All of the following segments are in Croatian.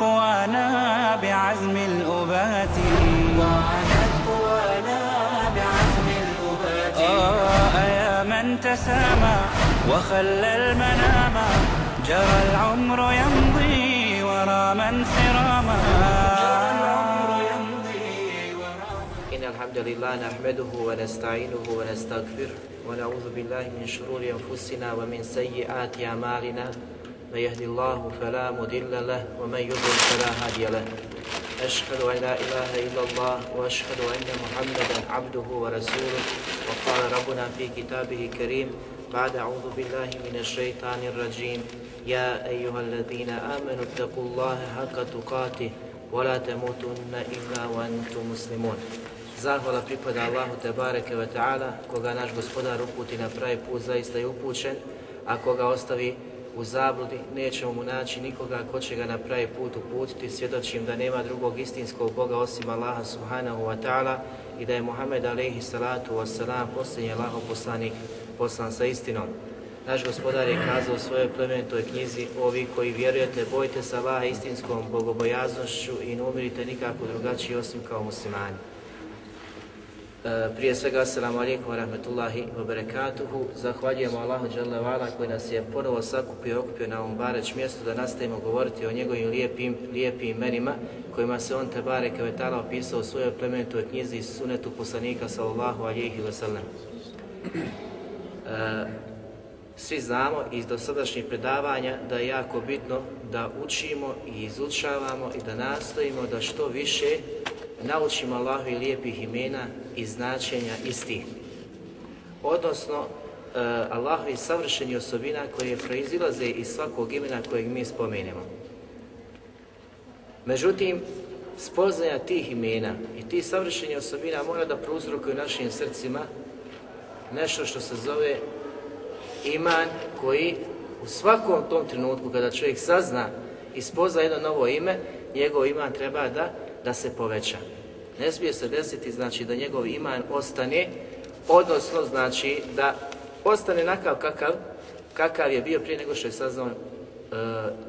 قوانا بعزم الأبات. آه يا من تسامى وخلى المنام. جرى العمر يمضي ورا من سراما. إن الحمد لله نحمده ونستعينه ونستغفره ونعوذ بالله من شرور أنفسنا ومن سيئات أعمالنا. من يهد الله فلا مضل له ومن يضلل فلا هادي له أشهد أن لا إله إلا الله وأشهد أن محمدا عبده ورسوله وقال ربنا في كتابه الكريم بعد أعوذ بالله من الشيطان الرجيم يا أيها الذين آمنوا اتقوا الله حق تقاته ولا تموتن إلا وأنتم مسلمون Zahvala pripada Allahu te bareke ve ta'ala, koga naš gospodar uputi na pravi put, zaista je upućen, a koga ostavi u zabludi, nećemo mu naći nikoga ko će ga na pravi put uputiti, svjedočim da nema drugog istinskog Boga osim Allaha subhanahu wa ta'ala i da je Muhammed alaihi salatu wa salam posljednji Allahov poslanik poslan sa istinom. Naš gospodar je kazao u svojoj plemenitoj knjizi, ovi koji vjerujete, bojte se Allaha istinskom bogobojaznošću i ne umirite nikako drugačiji osim kao muslimani. E, Prije svega, assalamu alaikum wa rahmetullahi wa barakatuhu. Zahvaljujemo Allahu Jalla vala koji nas je ponovo sakupio i okupio na ovom bareć mjestu da nastavimo govoriti o njegovim lijepim, lijepim imenima kojima se on te bareke ve ta'ala opisao u svojoj plemenitoj knjizi iz sunetu poslanika sallallahu alaihi wa sallam. E, svi znamo iz dosadašnjih predavanja da je jako bitno da učimo i izučavamo i da nastojimo da što više naučimo Allahu i lijepih imena i značenja istih. Odnosno, e, Allahu i savršenih osobina koje proizilaze iz svakog imena kojeg mi spomenemo. Međutim, spoznaja tih imena i tih savršenih osobina mora da prouzrokuju našim srcima nešto što se zove iman koji u svakom tom trenutku kada čovjek sazna i spozna jedno novo ime, njegov iman treba da, da se poveća. Ne smije se desiti znači da njegov iman ostane, odnosno znači da ostane nakav kakav, kakav je bio prije nego što je saznao uh,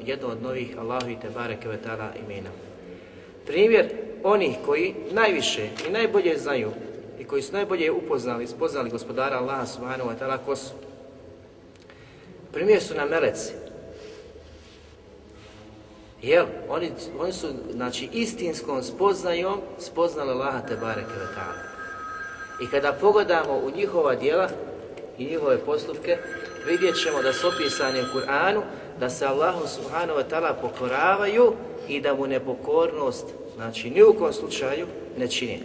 jedno od novih Allahu i Tebare Kevetala imena. Primjer onih koji najviše i najbolje znaju i koji su najbolje upoznali, spoznali gospodara Allaha subhanahu wa ta'ala ko su. Primjer su na meleci. Jel, oni, oni su, znači, istinskom spoznajom spoznali Allaha te. I kada pogledamo u njihova djela i njihove postupke, vidjet ćemo da su opisani u Kur'anu, da se Allahu subhanahu wa ta'ala pokoravaju i da mu nepokornost, znači, ni u kom slučaju ne čini.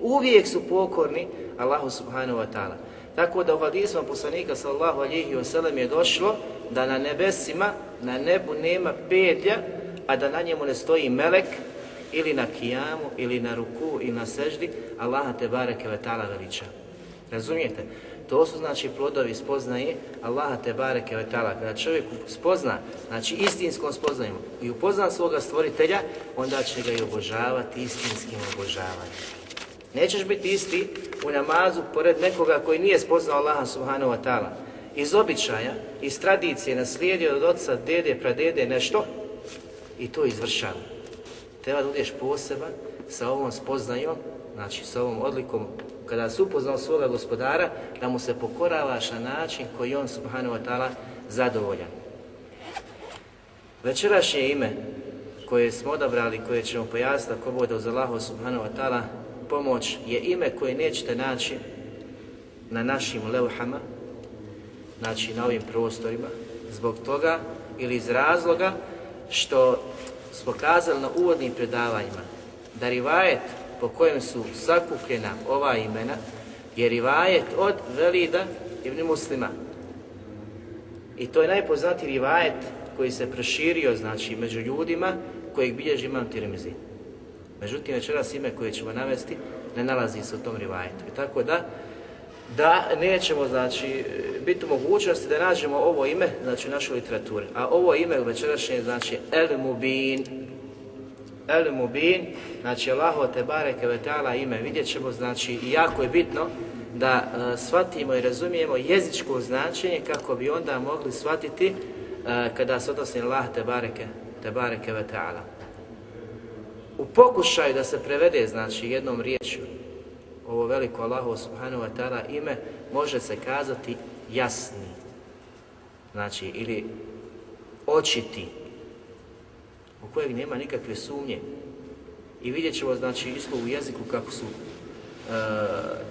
Uvijek su pokorni Allahu subhanahu wa ta'ala. Tako da u hadisma poslanika sallallahu alihi wasallam je došlo da na nebesima, na nebu nema pedlja, a da na njemu ne stoji melek ili na kijamu, ili na ruku, ili na seždi, Allaha te bareke ve ta'ala veliča. Razumijete? To su znači plodovi spoznaje Allaha te bareke ve ta'ala. Kada čovjek spozna, znači istinskom spoznajom i upozna svoga stvoritelja, onda će ga i obožavati istinskim obožavanjem. Nećeš biti isti u namazu pored nekoga koji nije spoznao Allaha subhanahu wa ta'ala. Iz običaja, iz tradicije naslijedio od oca, dede, pradede nešto, i to izvršava. Treba da budeš poseban sa ovom spoznajom, znači sa ovom odlikom, kada si upoznao svoga gospodara, da mu se pokoravaš na način koji on, subhanahu wa ta'ala, zadovoljan. Večerašnje ime koje smo odabrali, koje ćemo pojasniti ako bude uz Allahu subhanahu wa ta'ala pomoć, je ime koje nećete naći na našim leuhama, znači na ovim prostorima, zbog toga ili iz razloga što smo kazali na uvodnim predavanjima da rivajet po kojem su sakupljena ova imena je rivajet od Velida ibn Muslima. I to je najpoznatiji rivajet koji se proširio znači među ljudima kojeg bilježi imam Tirmizi. Međutim, večeras ime koje ćemo navesti ne nalazi se u tom rivajetu. I tako da, da nećemo znači, biti u mogućnosti da nađemo ovo ime znači, u našoj literaturi. A ovo ime večerašnje znači El Mubin. El Mubin, znači Allaho te bareke ve ta'ala ime. Vidjet ćemo, znači, jako je bitno da uh, shvatimo i razumijemo jezičko značenje kako bi onda mogli shvatiti uh, kada se odnosi Allah te bareke, te bareke ve ta'ala. U pokušaju da se prevede, znači, jednom riječju, ovo veliko Allahu subhanahu wa ta'ala ime, može se kazati jasni. Znači, ili očiti, u kojeg nema nikakve sumnje. I vidjet ćemo, znači, isto u jeziku kako su e,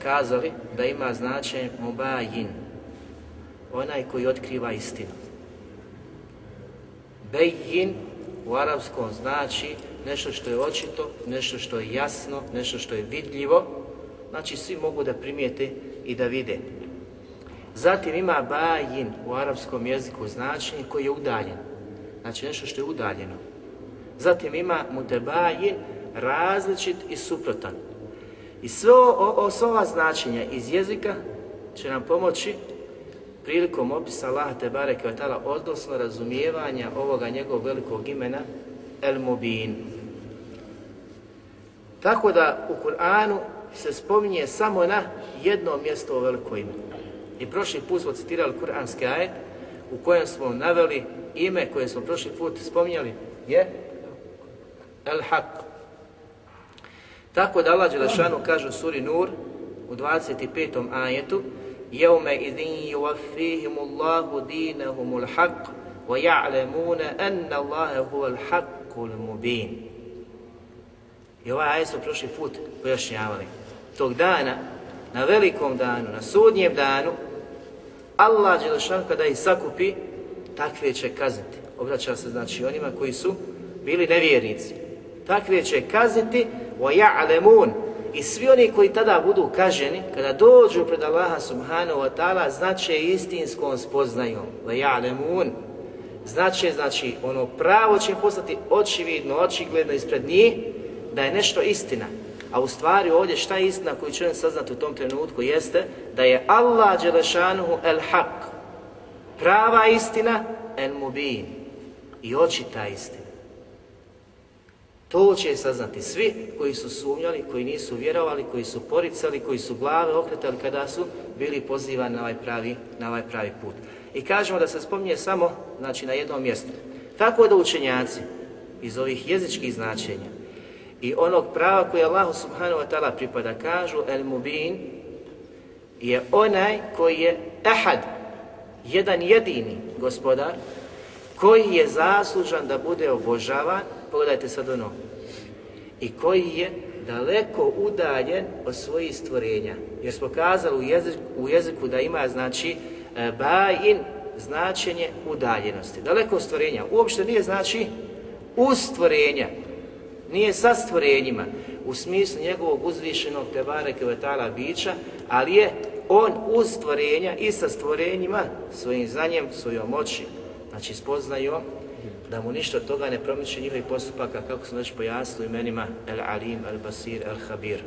kazali da ima značaj mubajin, onaj koji otkriva istinu. Bejin u arapskom znači nešto što je očito, nešto što je jasno, nešto što je vidljivo, znači svi mogu da primijete i da vide. Zatim ima bajin u arapskom jeziku značenje koji je udaljen, znači nešto što je udaljeno. Zatim ima mutebajin različit i suprotan. I sve ova značenja iz jezika će nam pomoći prilikom opisa Allaha te bareke odnosno razumijevanja ovoga njegovog velikog imena El Mubin. Tako da u Kur'anu se spominje samo na jedno mjesto u veliko ime. I prošli put smo citirali kuranski ajet u kojem smo naveli ime koje smo prošli put spominjali je El Haq. Tako da Allah Đelešanu kaže u suri Nur u 25. ajetu Jevme idin yuvafihimu Allahu dinahumul haq wa ja'lemune enna Allahe huval haqqul mubin. I ovaj ajet smo prošli put pojašnjavali Tog dana, na velikom danu, na sudnjem danu, Allah Đelešan kada ih sakupi, takve će kazniti. Obraća se znači onima koji su bili nevjernici. Takve će kazniti وَيَعْلَمُونَ I svi oni koji tada budu kaženi, kada dođu pred Allaha subhanahu wa ta'ala, znače istinskom spoznajom. وَيَعْلَمُونَ Znače, znači, ono pravo će im postati očividno, očigledno ispred njih, da je nešto istina. a u stvari ovdje šta je istina koju će saznati u tom trenutku jeste da je Allah Đelešanuhu el haq, prava istina el mubin i očita istina. To će saznati svi koji su sumnjali, koji nisu vjerovali, koji su poricali, koji su glave okretali kada su bili pozivani na ovaj pravi, na ovaj pravi put. I kažemo da se spominje samo znači, na jednom mjestu. Tako da učenjaci iz ovih jezičkih značenja i onog prava koje Allah subhanahu wa ta'ala pripada kažu El Mubin je onaj koji je ehad, jedan jedini gospodar koji je zaslužan da bude obožavan pogledajte sad ono, i koji je daleko udaljen od svojih stvorenja. Jer smo kazali u jeziku, u jeziku da ima znači e, bajin značenje udaljenosti. Daleko od stvorenja. Uopšte nije znači uz stvorenja. Nije sa stvorenjima u smislu njegovog uzvišenog tebare kvetala bića, ali je on uz stvorenja i sa stvorenjima svojim znanjem, svojom moći, znači spoznajom da mu ništa od toga ne promiče njihovih postupaka, kako smo već pojasnili imenima El Alim, El Basir, El Habir.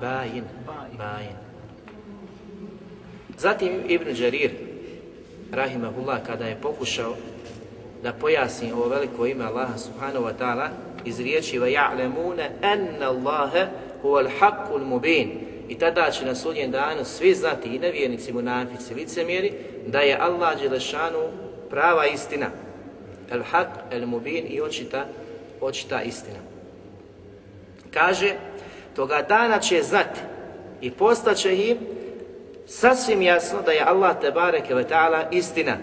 Bajin. Bajin. Zatim Ibn Đarir, rahimahullah, kada je pokušao da pojasni ovo veliko ime Allaha subhanahu wa ta'ala iz riječi وَيَعْلَمُونَ أَنَّ اللَّهَ هُوَ الْحَقُّ الْمُبِينَ i tada će na sudnjem danu svi znati, i nevjernici, munafici, licemjeri, da je Allah Đelešanu prava istina. El haq, el mubin i očita, očita istina. Kaže, toga dana će znati i postaće im sasvim jasno da je Allah Tebareke ve ta'ala istina,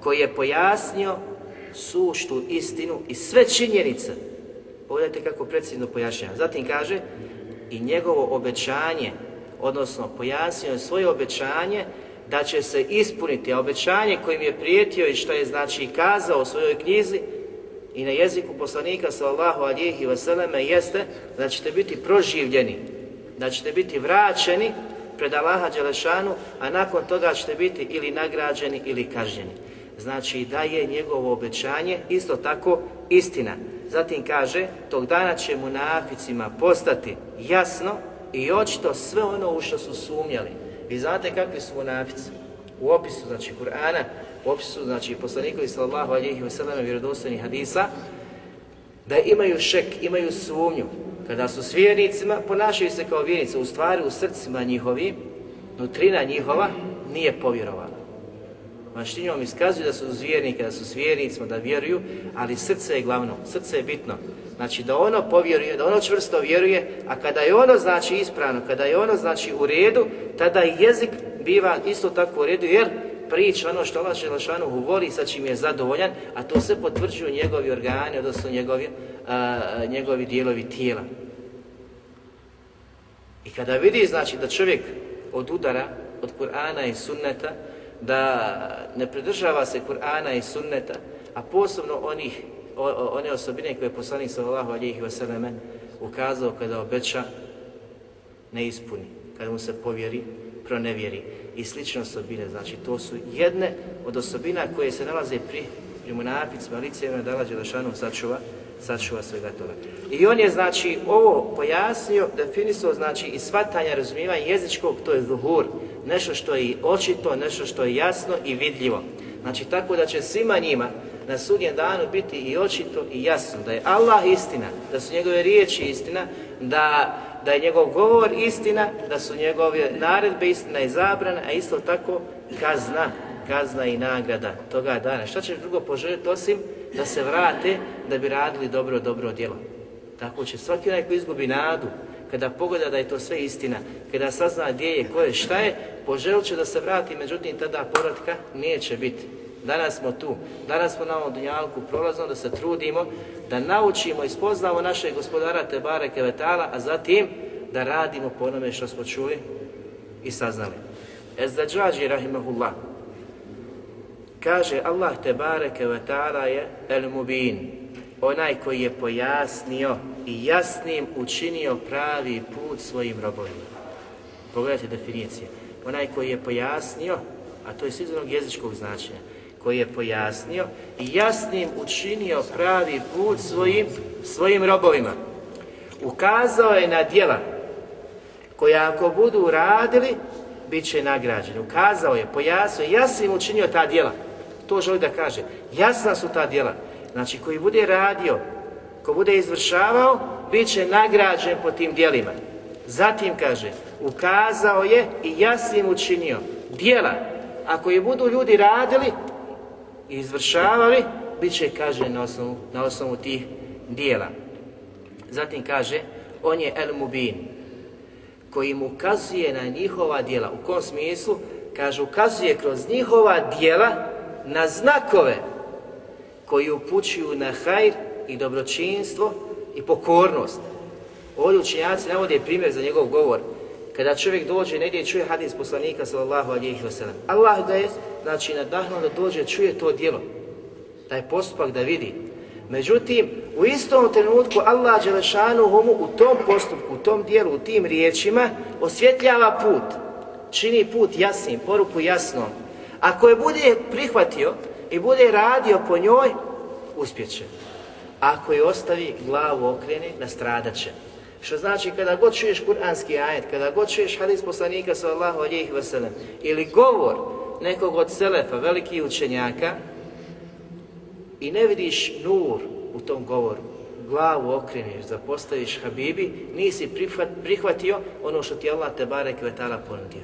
koji je pojasnio suštu istinu i sve činjenice. Pogledajte kako precizno pojašnjava. Zatim kaže, i njegovo obećanje, odnosno pojasnio svoje obećanje da će se ispuniti, a obećanje kojim je prijetio i što je znači kazao u svojoj knjizi i na jeziku poslanika sallallahu alihi vseleme jeste da ćete biti proživljeni, da ćete biti vraćeni pred Allaha Đelešanu, a nakon toga ćete biti ili nagrađeni ili kažnjeni. Znači da je njegovo obećanje isto tako istina. Zatim kaže, tog dana će munaficima postati jasno i očito sve ono u što su sumnjali. Vi znate kakvi su munafici? U opisu, znači, Kur'ana, u opisu, znači, poslanikovi sallallahu alihi wasallam vjerodostojnih hadisa, da imaju šek, imaju sumnju. Kada su s vjernicima, ponašaju se kao vjernici, u stvari u srcima njihovi, nutrina njihova nije povjerovala. Maštinjom iskazuju da su uz vjernike, da su s vjernicima, da vjeruju, ali srce je glavno, srce je bitno. Znači da ono povjeruje, da ono čvrsto vjeruje, a kada je ono znači ispravno, kada je ono znači u redu, tada i jezik biva isto tako u redu, jer priča ono što Allah Želešanuhu voli, sa čim je zadovoljan, a to se potvrđuju njegovi organi, odnosno njegovi, a, njegovi dijelovi tijela. I kada vidi znači da čovjek od udara, od Kur'ana i sunneta, da ne pridržava se Kur'ana i sunneta, a posebno onih, o, o, one osobine koje je poslanik sallallahu alihi wasallam ukazao kada obeća ne ispuni, kada mu se povjeri, pronevjeri i slične osobine. Znači, to su jedne od osobina koje se nalaze pri, pri munaficima, licejima da Đelešanu sačuva, sačuva svega toga. I on je, znači, ovo pojasnio, definisao, znači, i svatanja, razumijevanja jezičkog, to je zuhur, nešto što je očito, nešto što je jasno i vidljivo. Znači, tako da će svima njima na sudnjem danu biti i očito i jasno da je Allah istina, da su njegove riječi istina, da, da je njegov govor istina, da su njegove naredbe istina i zabrana, a isto tako kazna, kazna i nagrada toga dana. Šta će drugo poželjeti osim da se vrate da bi radili dobro, dobro djelo. Tako će svaki onaj koji izgubi nadu, kada pogleda da je to sve istina, kada sazna gdje je, ko je, šta je, poželit će da se vrati, međutim tada povratka neće biti. Danas smo tu, danas smo na ovom dunjalku prolazno da se trudimo, da naučimo i spoznamo našeg gospodara Tebare Kevetala, a zatim da radimo po onome što smo čuli i saznali. Ezdađađi rahimahullah, kaže Allah Tebare Kevetala je El Mubin, onaj koji je pojasnio i jasnim učinio pravi put svojim robovima. Pogledajte definicije. Onaj koji je pojasnio, a to je izvornog jezičkog značenja, koji je pojasnio i jasnim učinio pravi put svojim, svojim robovima. Ukazao je na djela koja ako budu radili, bit će nagrađeni. Ukazao je, pojasnio, jasnim učinio ta djela. To želi da kaže. Jasna su ta djela. Znači, koji bude radio, ko bude izvršavao, bit će nagrađen po tim djelima. Zatim kaže, ukazao je i jasnim učinio djela. Ako je budu ljudi radili izvršavali, bit će kažen na osnovu, na osnovu tih dijela. Zatim kaže, on je El Mubin, koji mu ukazuje na njihova dijela. U kom smislu? Kaže, ukazuje kroz njihova dijela na znakove koji upućuju na hajr i dobročinstvo i pokornost. Ovdje učenjaci navode primjer za njegov govor. Kada čovjek dođe negdje čuje hadis poslanika sallallahu alihi wasallam. Allah ga je, znači, nadahnuo da dođe, čuje to djelo. Taj postupak da vidi. Međutim, u istom trenutku Allah Đelešanu homu u tom postupku, u tom dijelu, u tim riječima osvjetljava put. Čini put jasnim, poruku jasnom. Ako je bude prihvatio i bude radio po njoj, uspjeće. Ako je ostavi, glavu okrene, nastradat će. Što znači kada god čuješ kuranski ajet, kada god čuješ hadis poslanika sallallahu alihi wasallam ili govor nekog od selefa, velikih učenjaka i ne vidiš nur u tom govoru, glavu okreneš, zapostaviš Habibi, nisi prihvatio ono što ti Allah te barek vetala ponudio.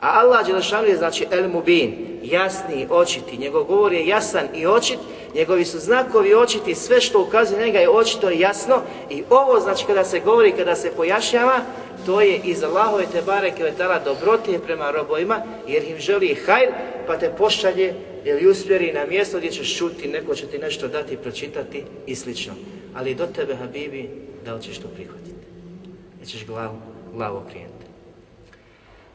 A Allah Đelešanu je znači El Mubin, jasni, očiti, njegov govor je jasan i očit, njegovi su znakovi očiti, sve što ukazuje njega je očito i jasno i ovo znači kada se govori, kada se pojašnjava, to je iz Allahove te bareke vetala dobrotije prema robovima, jer im želi hajr, pa te pošalje ili usmjeri na mjesto gdje ćeš čuti, neko će ti nešto dati, pročitati i slično. Ali do tebe, Habibi, da li ćeš to prihvatiti? Nećeš glavu, glavu okrenuti.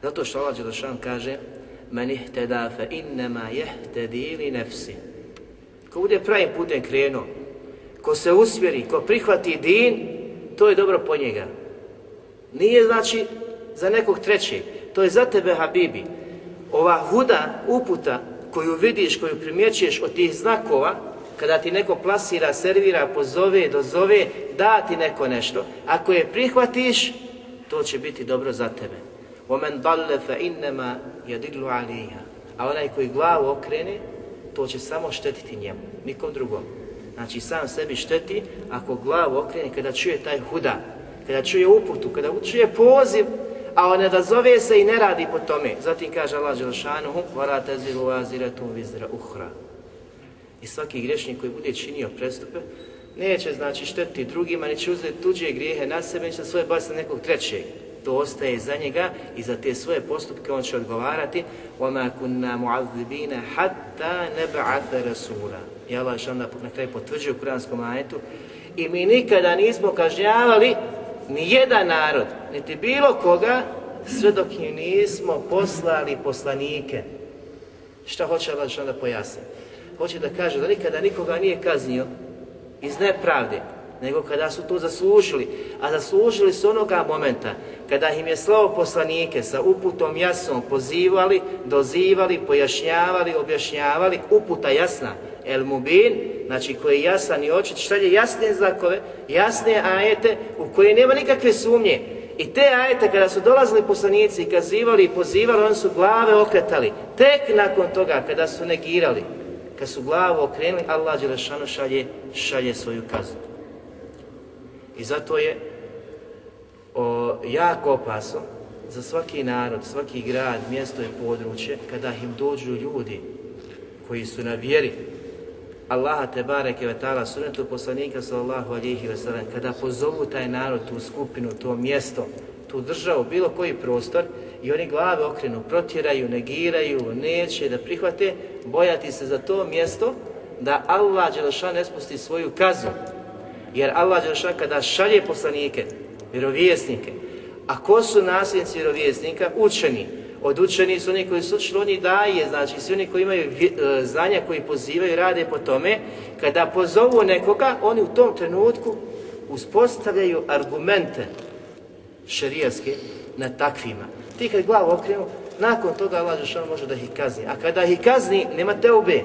Zato što Allah Đelešan kaže Men ihteda fe innema jehtedi li nefsi Ko bude pravim putem krenuo, ko se usmjeri, ko prihvati din, to je dobro po njega. Nije znači za nekog trećeg. To je za tebe, Habibi. Ova huda uputa koju vidiš, koju primjećuješ od tih znakova, kada ti neko plasira, servira, pozove, dozove, da ti neko nešto, ako je prihvatiš, to će biti dobro za tebe. وَمَنْ ضَلَّ فَإِنَّمَا يَدِلُّ عَلِيهَا A onaj koji glavu okrene, to će samo štetiti njemu, nikom drugom. Znači sam sebi šteti ako glavu okrene kada čuje taj huda, kada čuje uputu, kada čuje poziv, a on ne dazove se i ne radi po tome. Zatim kaže Allah Đelšanuhu, varate teziru vaziretum vizra uhra. I svaki grešnik koji bude činio prestupe, neće znači štetiti drugima, neće uzeti tuđe grijehe na sebe, neće svoje baciti nekog trećeg To ostaje za njega i za te svoje postupke on će odgovarati وَمَا كُنَّا مُعَذِّبِينَ حَتَّى نَبْعَثَ رَسُولًا I Allah što onda na kraju potvrđuje u kuranskom ajetu i mi nikada nismo kažnjavali ni jedan narod, niti bilo koga, sve dok im nismo poslali poslanike. Šta hoće Allah što onda pojasni? Hoće da kaže da nikada nikoga nije kaznio iz nepravde, nego kada su to zaslužili, a zaslužili su onoga momenta kada im je slao poslanike sa uputom jasnom pozivali, dozivali, pojašnjavali, objašnjavali, uputa jasna, el mubin, znači koji je jasan i očit, šta je jasne znakove, jasne ajete u koje nema nikakve sumnje. I te ajete kada su dolazili poslanici i kazivali i pozivali, oni su glave okretali. Tek nakon toga kada su negirali, kad su glavu okrenuli, Allah Đelešanu šalje, šalje svoju kaznu. I zato je o, jako opasno za svaki narod, svaki grad, mjesto i područje, kada im dođu ljudi koji su na vjeri Allaha te bareke ve ta'ala sunetu poslanika sallallahu alihi ve sellem, kada pozovu taj narod, tu skupinu, to mjesto, tu državu, bilo koji prostor i oni glave okrenu, protjeraju, negiraju, neće da prihvate, bojati se za to mjesto da Allah Đelešan ne spusti svoju kaznu. Jer Allah Đelešan kada šalje poslanike, vjerovjesnike, a ko su nasljednici vjerovjesnika? Učeni. Od učeni su oni koji su učili, oni daje, znači svi oni koji imaju e, znanja, koji pozivaju rade po tome, kada pozovu nekoga, oni u tom trenutku uspostavljaju argumente šerijaske na takvima. Ti kad glavu okrenu, nakon toga Allah Žešan može da ih kazni. A kada ih kazni, nema teube.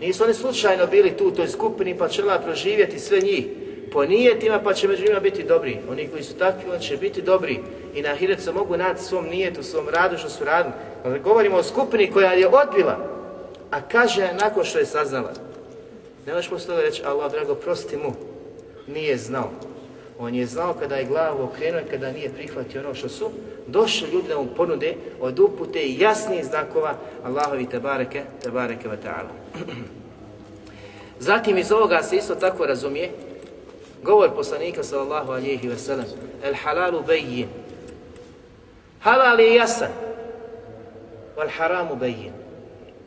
Nisu oni slučajno bili tu u toj skupini pa će proživjeti sve njih po nijetima pa će među njima biti dobri. Oni koji su takvi, oni će biti dobri. I na ahiret se mogu naći svom nijetu, svom radu što su radili. Govorimo o skupini koja je odbila, a kaže nakon što je saznala. Ne možeš toga reći, Allah, drago, prosti mu. Nije znao. On je znao kada je glavu okrenuo i kada nije prihvatio ono što su došli ljudi da mu ponude od upute i jasnih znakova Allahovi tebareke, tebareke wa ta'ala. Zatim iz ovoga se isto tako razumije govor poslanika sallallahu alihi wa sallam el halalu bejin halal je jasan wal haramu bejin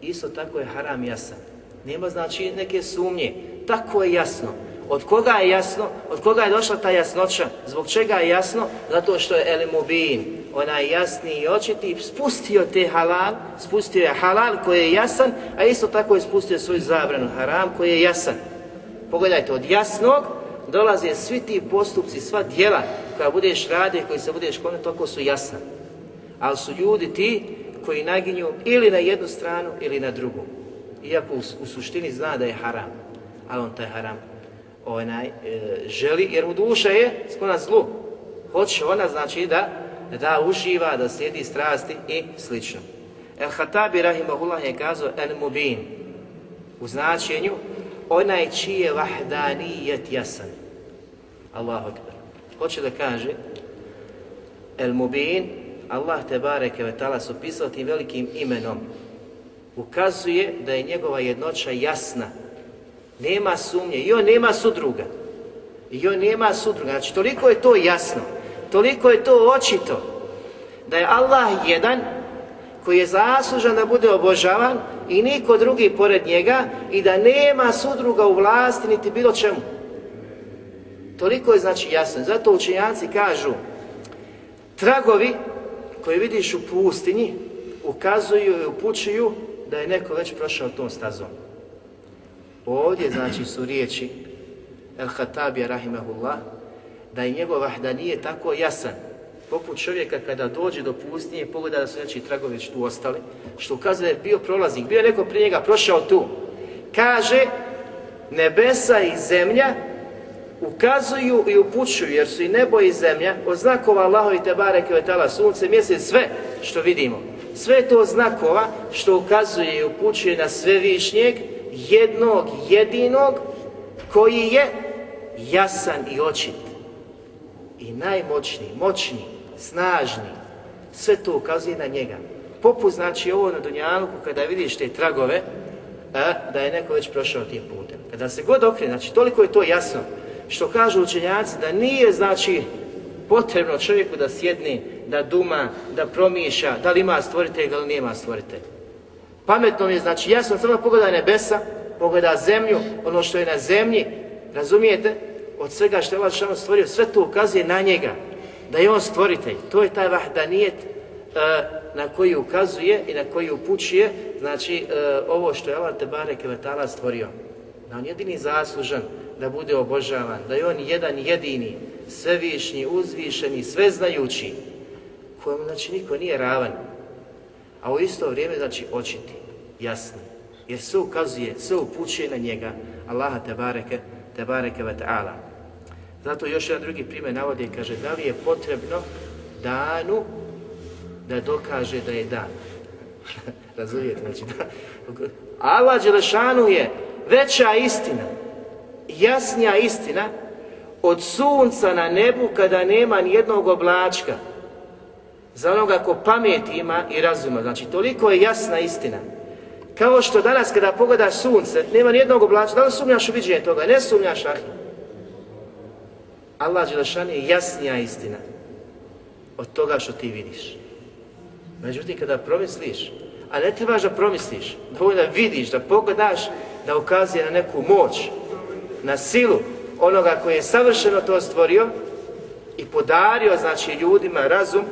isto tako je haram jasan. Nema znači neke sumnje. Tako je jasno od koga je jasno? Od koga je došla ta jasnoća? Zbog čega je jasno? Zato što je El Mubin, onaj jasni i očiti, spustio te halal, spustio je halal koji je jasan, a isto tako je spustio svoju zabranu haram koji je jasan. Pogledajte, od jasnog dolaze svi ti postupci, sva djela koja budeš radi, koji se budeš konio, toliko su jasna. Ali su ljudi ti koji naginju ili na jednu stranu ili na drugu. Iako u, u suštini zna da je haram, ali on taj haram onaj, e, želi, jer u duša je sklona zlu. Hoće ona znači da da uživa, da slijedi strasti i slično. El Hatabi Rahimahullah je kazao El Mubin u značenju onaj čiji je vahdanijet jasan. Allahu akbar. Hoće da kaže El Mubin, Allah te bareke ve ta'ala su pisao tim velikim imenom. Ukazuje da je njegova jednoća jasna, nema sumnje i on nema sudruga. I on nema sudruga. Znači, toliko je to jasno, toliko je to očito, da je Allah jedan koji je zaslužan da bude obožavan i niko drugi pored njega i da nema sudruga u vlasti niti bilo čemu. Toliko je znači jasno. Zato učenjaci kažu tragovi koje vidiš u pustinji ukazuju i upućuju da je neko već prošao tom stazom. Ovdje znači su riječi El Hatabija rahimahullah da je njegov vahda nije tako jasan poput čovjeka kada dođe do pustinje pogleda da su neki tragovi već tu ostali, što ukazuje da je bio prolaznik, bio je neko prije njega, prošao tu. Kaže, nebesa i zemlja ukazuju i upućuju, jer su i nebo i zemlja, od znakova Allaho i Tebare Kvetala, sunce, mjesec, sve što vidimo. Sve to znakova što ukazuje i upućuje na svevišnjeg, jednog, jedinog, koji je jasan i očit. I najmoćniji, moćniji, snažni, sve to ukazuje na njega. Poput znači ovo na Dunjaluku kada vidiš te tragove, a, da je neko već prošao tim putem. Kada se god okrene, znači toliko je to jasno, što kažu učenjaci da nije znači potrebno čovjeku da sjedne, da duma, da promišlja, da li ima stvoritelj ili nema stvoritelj. Pametno mi je, znači jasno, samo pogleda nebesa, pogleda zemlju, ono što je na zemlji, razumijete, od svega što je Allah stvorio, sve to ukazuje na njega, da je on stvoritelj. To je taj vahdanijet uh, na koji ukazuje i na koji upućuje, znači uh, ovo što je Allah Tebare Kevetala stvorio. Da on jedini zaslužan da bude obožavan, da je on jedan jedini, svevišnji, uzvišeni, sveznajući, kojemu znači niko nije ravan, a u isto vrijeme znači očiti, jasni, jer sve ukazuje, sve upućuje na njega, Allaha Tebareke, Tebareke wa ta'ala. Zato još jedan drugi primjer navodi i kaže da li je potrebno danu da dokaže da je dan. Razumijete? Znači, da, Allah Đelešanu je veća istina, jasnija istina od sunca na nebu kada nema ni jednog oblačka. Za onoga ko pamet ima i razuma. Znači, toliko je jasna istina. Kao što danas kada pogledaš sunce, nema ni jednog oblačka. Da li sumnjaš u viđenje toga? Ne sumnjaš, ahi. Allah Đelešan je jasnija istina od toga što ti vidiš. Međutim, kada promisliš, a ne trebaš da promisliš, da vidiš, da pogledaš, da ukazuje na neku moć, na silu onoga koji je savršeno to stvorio i podario znači ljudima razum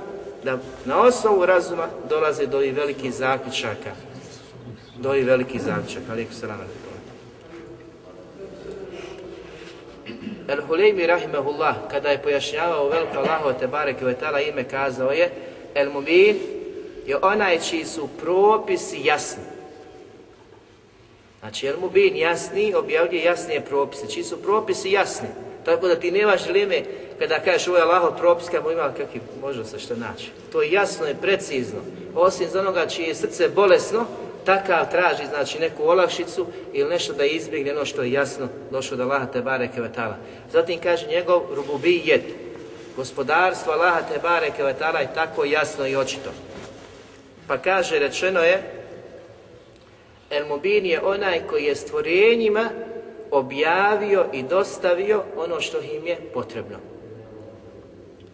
da na osnovu razuma dolaze do i velikih zaključaka. Do i velikih zaključaka. Alijek salama. El Huleymi rahimahullah kada je pojašnjavao veliko Allaho te bareke ime kazao je El Mubin je onaj čiji su propisi jasni. Znači, El Mubin jasni, objavljuje jasnije propise. Čiji su propisi jasni. Tako da ti nemaš dileme kada kažeš ovo je Allahov propis, kada ima kakvi može se što naći. To je jasno i precizno. Osim za onoga čije je srce bolesno, takav traži znači neku olakšicu ili nešto da izbjegne ono što je jasno došlo do Allaha te bareke vetala. Zatim kaže njegov rububijet, gospodarstvo Allaha te bareke vetala je tako jasno i očito. Pa kaže, rečeno je, El Mubin je onaj koji je stvorenjima objavio i dostavio ono što im je potrebno.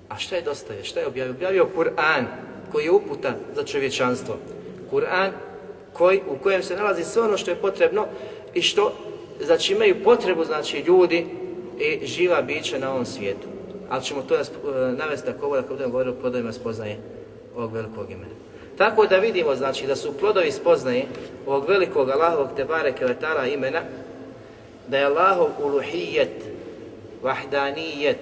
A šta je dostavio? Šta je objavio? Objavio Kur'an koji je uputa za čovječanstvo. Kur'an koji, u kojem se nalazi sve ono što je potrebno i što znači imaju potrebu znači ljudi i živa bića na ovom svijetu. Ali ćemo to navesti tako ovo da budemo govorili o plodovima spoznaje ovog velikog imena. Tako da vidimo znači da su plodovi spoznaje ovog velikog Allahovog Tebare Keletala imena da je Allahov uluhijet, vahdanijet,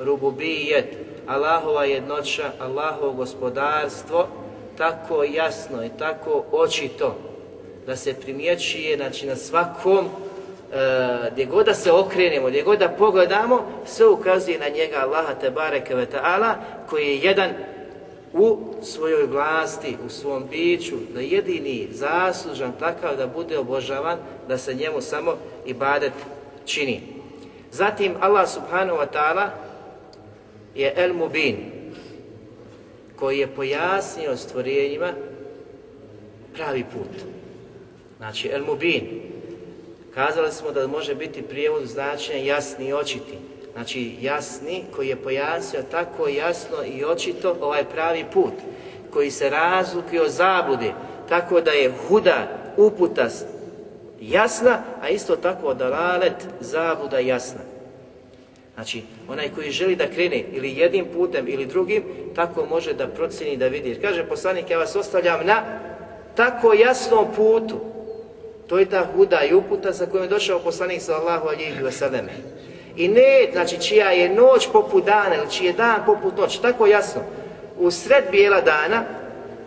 rububijet, Allahova jednoća, Allahovo gospodarstvo tako jasno i tako očito da se primjećuje znači, na svakom e, gdje god da se okrenemo, gdje god da pogledamo, sve ukazuje na njega Allaha Tebare Kevetala koji je jedan u svojoj vlasti, u svom biću, da jedini zaslužan takav da bude obožavan, da se njemu samo ibadet čini. Zatim Allah subhanahu wa ta'ala je El Mubin, koji je pojasnio stvorenjima pravi put. Znači El Mubin, kazali smo da može biti prijevod značenja jasni i očiti. Znači jasni koji je pojasnio tako jasno i očito ovaj pravi put koji se razlikuje od zabude tako da je huda uputa jasna, a isto tako dalalet zabuda jasna. Znači, onaj koji želi da krene ili jednim putem ili drugim, tako može da procjeni da vidi. Kaže poslanik, ja vas ostavljam na tako jasnom putu. To je ta huda i uputa sa kojom je došao poslanik sallallahu alihi wasallam. I ne, znači čija je noć poput dana ili čiji je dan poput noći, tako jasno. u sred bijela dana,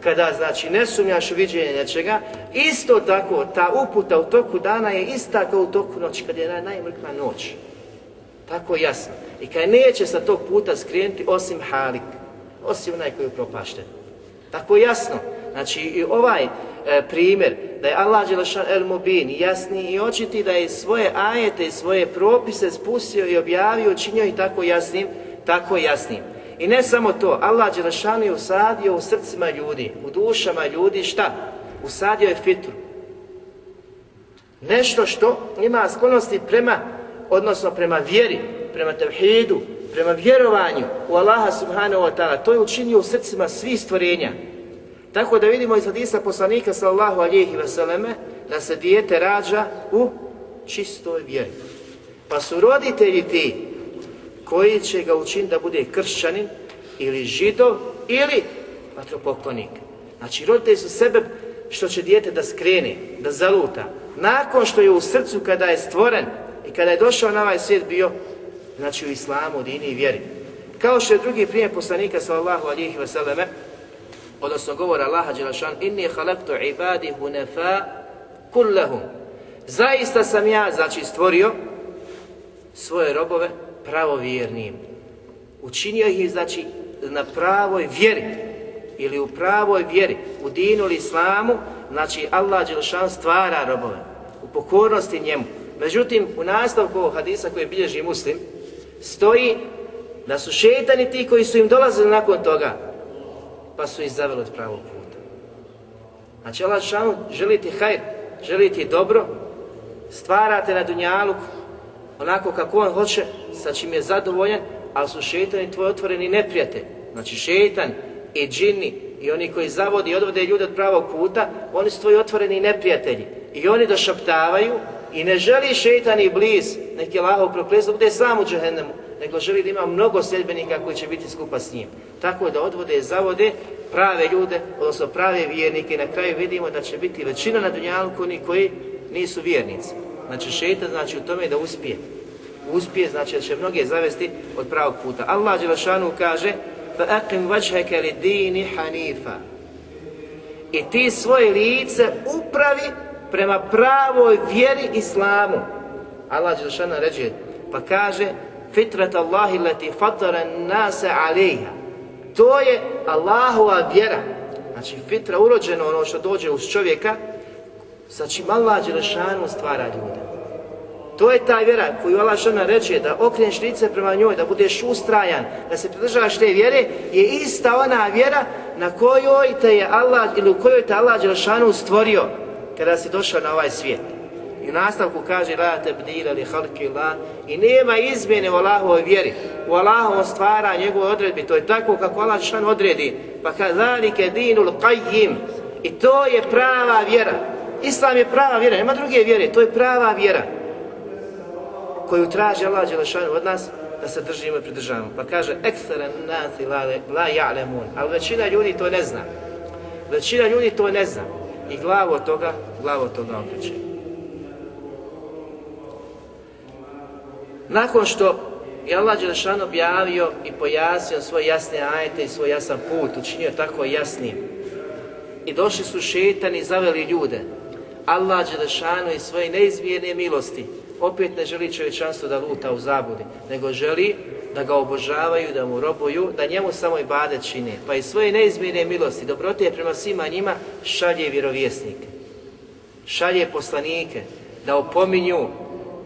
kada znači ne sumnjaš u viđenje nečega, isto tako ta uputa u toku dana je ista kao u toku noći, kad je najmrkna noć. Tako jasno. I kad neće sa tog puta skrenuti osim halik, osim onaj koji je propašten. Tako jasno. Znači i ovaj e, primjer da je Allah Đelešan El Mubin jasni i očiti da je svoje ajete i svoje propise spustio i objavio, činio i tako jasnim, tako jasnim. I ne samo to, Allah Đelešan je usadio u srcima ljudi, u dušama ljudi šta? Usadio je fitru. Nešto što ima sklonosti prema, odnosno prema vjeri, prema tevhidu, prema vjerovanju u Allaha subhanahu wa ta'ala. To je učinio u srcima svih stvorenja. Tako da vidimo iz hadisa poslanika sallallahu alihi vseleme da se dijete rađa u čistoj vjeri. Pa su roditelji ti koji će ga učiniti da bude kršćanin ili židov ili vatropoklonik. Znači roditelji su sebe što će dijete da skrene, da zaluta. Nakon što je u srcu kada je stvoren i kada je došao na ovaj svijet bio, znači u islamu, dini i vjeri. Kao što je drugi primjer poslanika sallallahu alihi vseleme, odnosno govora Allaha Đelešan, inni halaktu ibadi hunefa kullahum. Zaista sam ja, znači, stvorio svoje robove pravovjernim. Učinio ih, znači, na pravoj vjeri ili u pravoj vjeri, u dinu ili islamu, znači Allah Đelešan stvara robove u pokornosti njemu. Međutim, u nastavku hadisa koji bilježi muslim, stoji da su šetani ti koji su im dolazili nakon toga, pa su ih zaveli od pravog puta. Znači Allah šanu želi ti hajr, želi ti dobro, stvarate na dunjalu onako kako on hoće, sa čim je zadovoljan, ali su šetani tvoj otvoreni neprijatelj. Znači šetan i džini i oni koji zavodi i odvode ljude od pravog puta, oni su tvoji otvoreni neprijatelji. I oni došaptavaju i ne želi šetan i bliz, neki Allahov proklet, da bude sam u džehennemu, nego želi da ima mnogo sljedbenika koji će biti skupa s njim. Tako da odvode i zavode prave ljude, odnosno prave vjernike i na kraju vidimo da će biti većina na dunjalku oni koji nisu vjernici. Znači šetan znači u tome da uspije. Uspije znači da će mnoge zavesti od pravog puta. Allah Đelešanu kaže فَأَقِمْ وَجْهَكَ لِدِينِ حَنِيفًا I ti svoje lice upravi prema pravoj vjeri Islamu. Allah Đelešanu ređe pa kaže fitrat Allahi leti fatara nase alejha. To je Allahova vjera. Znači fitra urođeno ono što dođe uz čovjeka, sa čim Allah Đelešanu stvara ljude. To je ta vjera koju Allah Žešana reče da okreneš lice prema njoj, da budeš ustrajan, da se pridržavaš te vjere, je ista ona vjera na kojoj te je Allah ili u kojoj te Allah Đelešanu stvorio kada si došao na ovaj svijet. I u nastavku kaže la tebdila li halki la i nema izmjene u Allahovoj vjeri, u Allahovom stvara njegove odredbi, to je tako kako Allah šan odredi, pa kad zalike dinul qajjim i to je prava vjera. Islam je prava vjera, nema druge vjere, to je prava vjera koju traži Allah Đelešanu od nas da se držimo i pridržavamo. Pa kaže, eksteren nati la, la ja'lemun, ali većina ljudi to ne zna. Većina ljudi to ne zna. I glavu toga, glavu toga okreće. Nakon što je Allah Đelešan objavio i pojasnio svoje jasne ajete i svoj jasan put, učinio tako jasnim. I došli su šetani i zaveli ljude. Allah Đelešanu i svoje neizmjerne milosti opet ne želi čovječanstvo da luta u zabudi, nego želi da ga obožavaju, da mu robuju, da njemu samo i bade čine. Pa i svoje neizmjerne milosti, dobrote prema svima njima, šalje vjerovjesnike. Šalje poslanike, da opominju,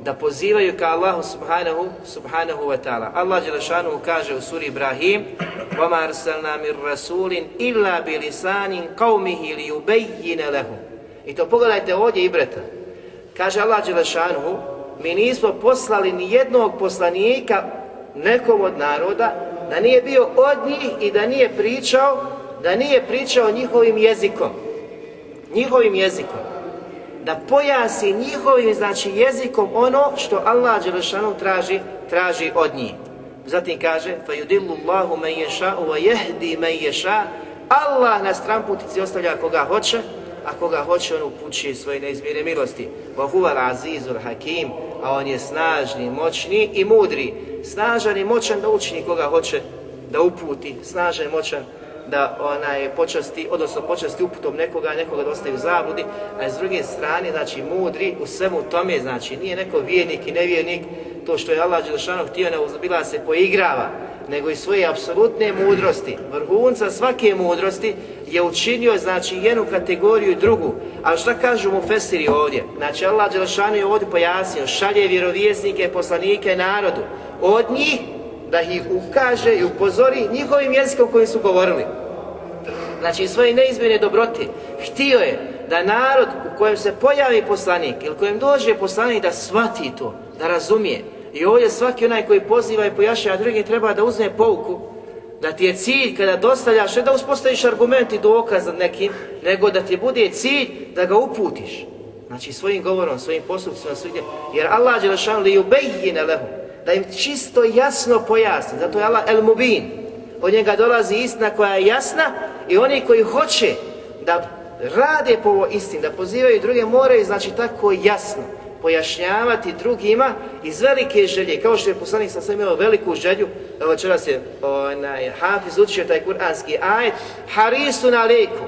da pozivaju ka Allahu subhanahu, subhanahu wa ta'ala. Allah Đelešanu kaže u suri Ibrahim وَمَا أَرْسَلْنَا مِنْ رَسُولٍ إِلَّا بِلِسَانٍ قَوْمِهِ لِيُبَيِّنَ لَهُمْ I to pogledajte ovdje i breta. Kaže Allah Đelešanu, mi nismo poslali ni jednog poslanika nekom od naroda da nije bio od njih i da nije pričao, da nije pričao njihovim jezikom. Njihovim jezikom da pojasi njihovim znači jezikom ono što Allah dželešanu traži traži od njih. Zatim kaže: "Fa yudillu Allahu man yasha wa yahdi man yasha." Allah na stramputici ostavlja koga hoće, a koga hoće on upućuje svoje neizmjerne milosti. Wa huwa al-azizul hakim, a on je snažni, moćni i mudri. Snažan i moćan da učini koga hoće da uputi, snažan i moćan da onaj počasti, odnosno počasti uputom nekoga, nekoga da ostaje u zabludi, a s druge strane, znači mudri u svemu tome, znači nije neko vjernik i nevjernik, to što je Allah Đelešanu htio ne bila se poigrava, nego i svoje apsolutne mudrosti, vrhunca svake mudrosti je učinio znači jednu kategoriju i drugu. Ali šta kažu mu Fesiri ovdje? Znači Allah Đelešanu je ovdje pojasnio, šalje vjerovjesnike, poslanike narodu. Od njih da ih ukaže i upozori njihovim jezikom kojim su govorili. Znači svoje neizmjene dobrote. Htio je da narod u kojem se pojavi poslanik ili kojem dođe poslanik da shvati to, da razumije. I ovdje svaki onaj koji poziva i pojašnjava drugi treba da uzme pouku da ti je cilj kada dostavljaš, ne da uspostaviš argument i dokaz nad nekim, nego da ti bude cilj da ga uputiš. Znači svojim govorom, svojim postupcima, svojim Jer Allah je li ubejjine lehu, da im čisto jasno pojasni. Zato je Allah el mubin. Od njega dolazi istina koja je jasna i oni koji hoće da rade po ovo istini, da pozivaju druge moraju, znači tako jasno pojašnjavati drugima iz velike želje, kao što je poslanik sam sam imao veliku želju, evo večeras je onaj, Hafiz učio taj kuranski ajet, harisu na leku.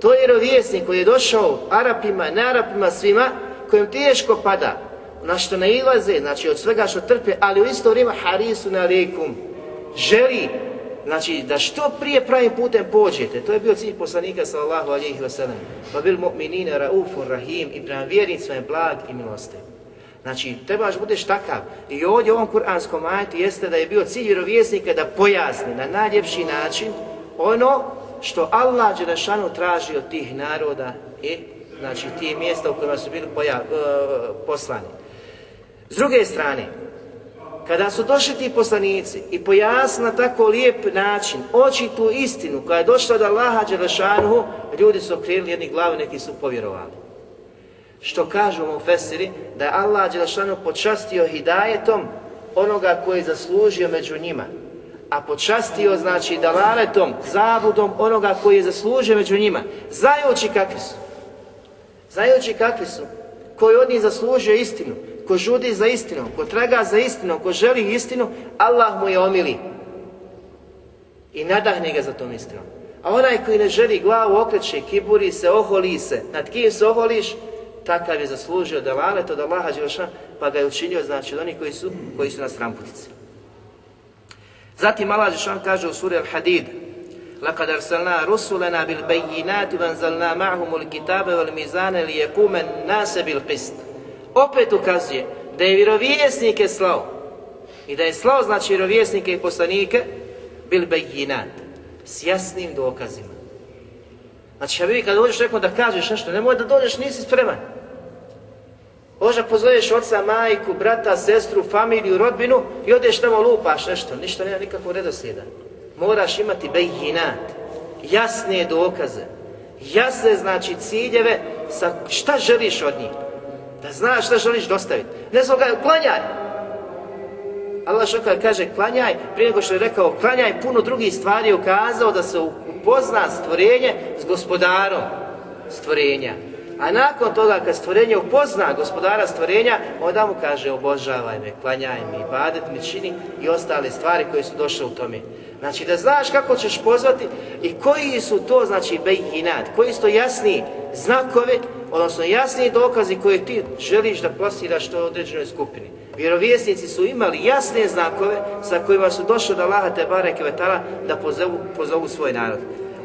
To je vjerovjesnik koji je došao Arapima, ne Arapima, svima, kojem teško pada, na što nailaze, znači od svega što trpe, ali u isto vrijeme harisu na lekum. Želi Znači, da što prije pravim putem pođete, to je bio cilj poslanika sallallahu alihi wasallam. Pa bil mu'minine raufun rahim i prema vjernicima je blag i milostiv. Znači, trebaš budeš takav. I ovdje u ovom kuranskom ajetu jeste da je bio cilj vjerovjesnika da pojasni na najljepši način ono što Allah Đelešanu traži od tih naroda i znači tih mjesta u kojima su bili poja, uh, poslani. S druge strane, kada su došli ti poslanici i pojasni na tako lijep način, oči tu istinu koja je došla od Allaha Đelešanuhu, ljudi su okrenuli jedni glavu, neki su povjerovali. Što kažu mu Fesiri, da je Allah Đelešanu počastio hidajetom onoga koji je zaslužio među njima, a počastio znači dalaletom, zabudom onoga koji je zaslužio među njima, znajući kakvi su. Znajući kakvi su, koji od njih zaslužio istinu, ko žudi za istinom, ko traga za istinom, ko želi istinu, Allah mu je omili. I nadahne ga za tom istinom. A onaj koji ne želi glavu okreće, kiburi se, oholi se, nad kim se oholiš, takav je zaslužio da lale to da Allaha Đelšan, pa ga je učinio, znači, od onih koji su, koji su na stramputici. Zatim Allah Đelšan kaže u suri Al-Hadid, لقد أرسلنا رسلنا بالبينات وأنزلنا معهم الكتاب والميزان ليقوم الناس بالقسط opet ukazuje da je vjerovjesnike slao i da je slao znači vjerovjesnike i poslanike bil bejinat s jasnim dokazima. Znači, ja bi kad dođeš nekom da kažeš nešto, nemoj da dođeš, nisi spreman. Možda pozoveš oca, majku, brata, sestru, familiju, rodbinu i odeš tamo lupaš nešto, ništa nema nikakvog redoslijeda. Moraš imati bejinat, jasne dokaze, jasne znači ciljeve sa šta želiš od njih. Da znaš šta želiš dostaviti. Ne znam ga, klanjaj. Allah što kaže klanjaj, prije nego što je rekao klanjaj, puno drugih stvari je ukazao da se upozna stvorenje s gospodarom stvorenja. A nakon toga kad stvorenje upozna gospodara stvorenja, onda mu kaže obožavaj me, klanjaj mi, badet mi čini i ostale stvari koje su došle u tome. Znači da znaš kako ćeš pozvati i koji su to, znači, bejinat, koji su to jasni znakovi, odnosno jasni dokazi koje ti želiš da plasiraš to određenoj skupini. Vjerovjesnici su imali jasne znakove sa kojima su došli da Allaha te bareke vetala da pozovu, pozovu svoj narod.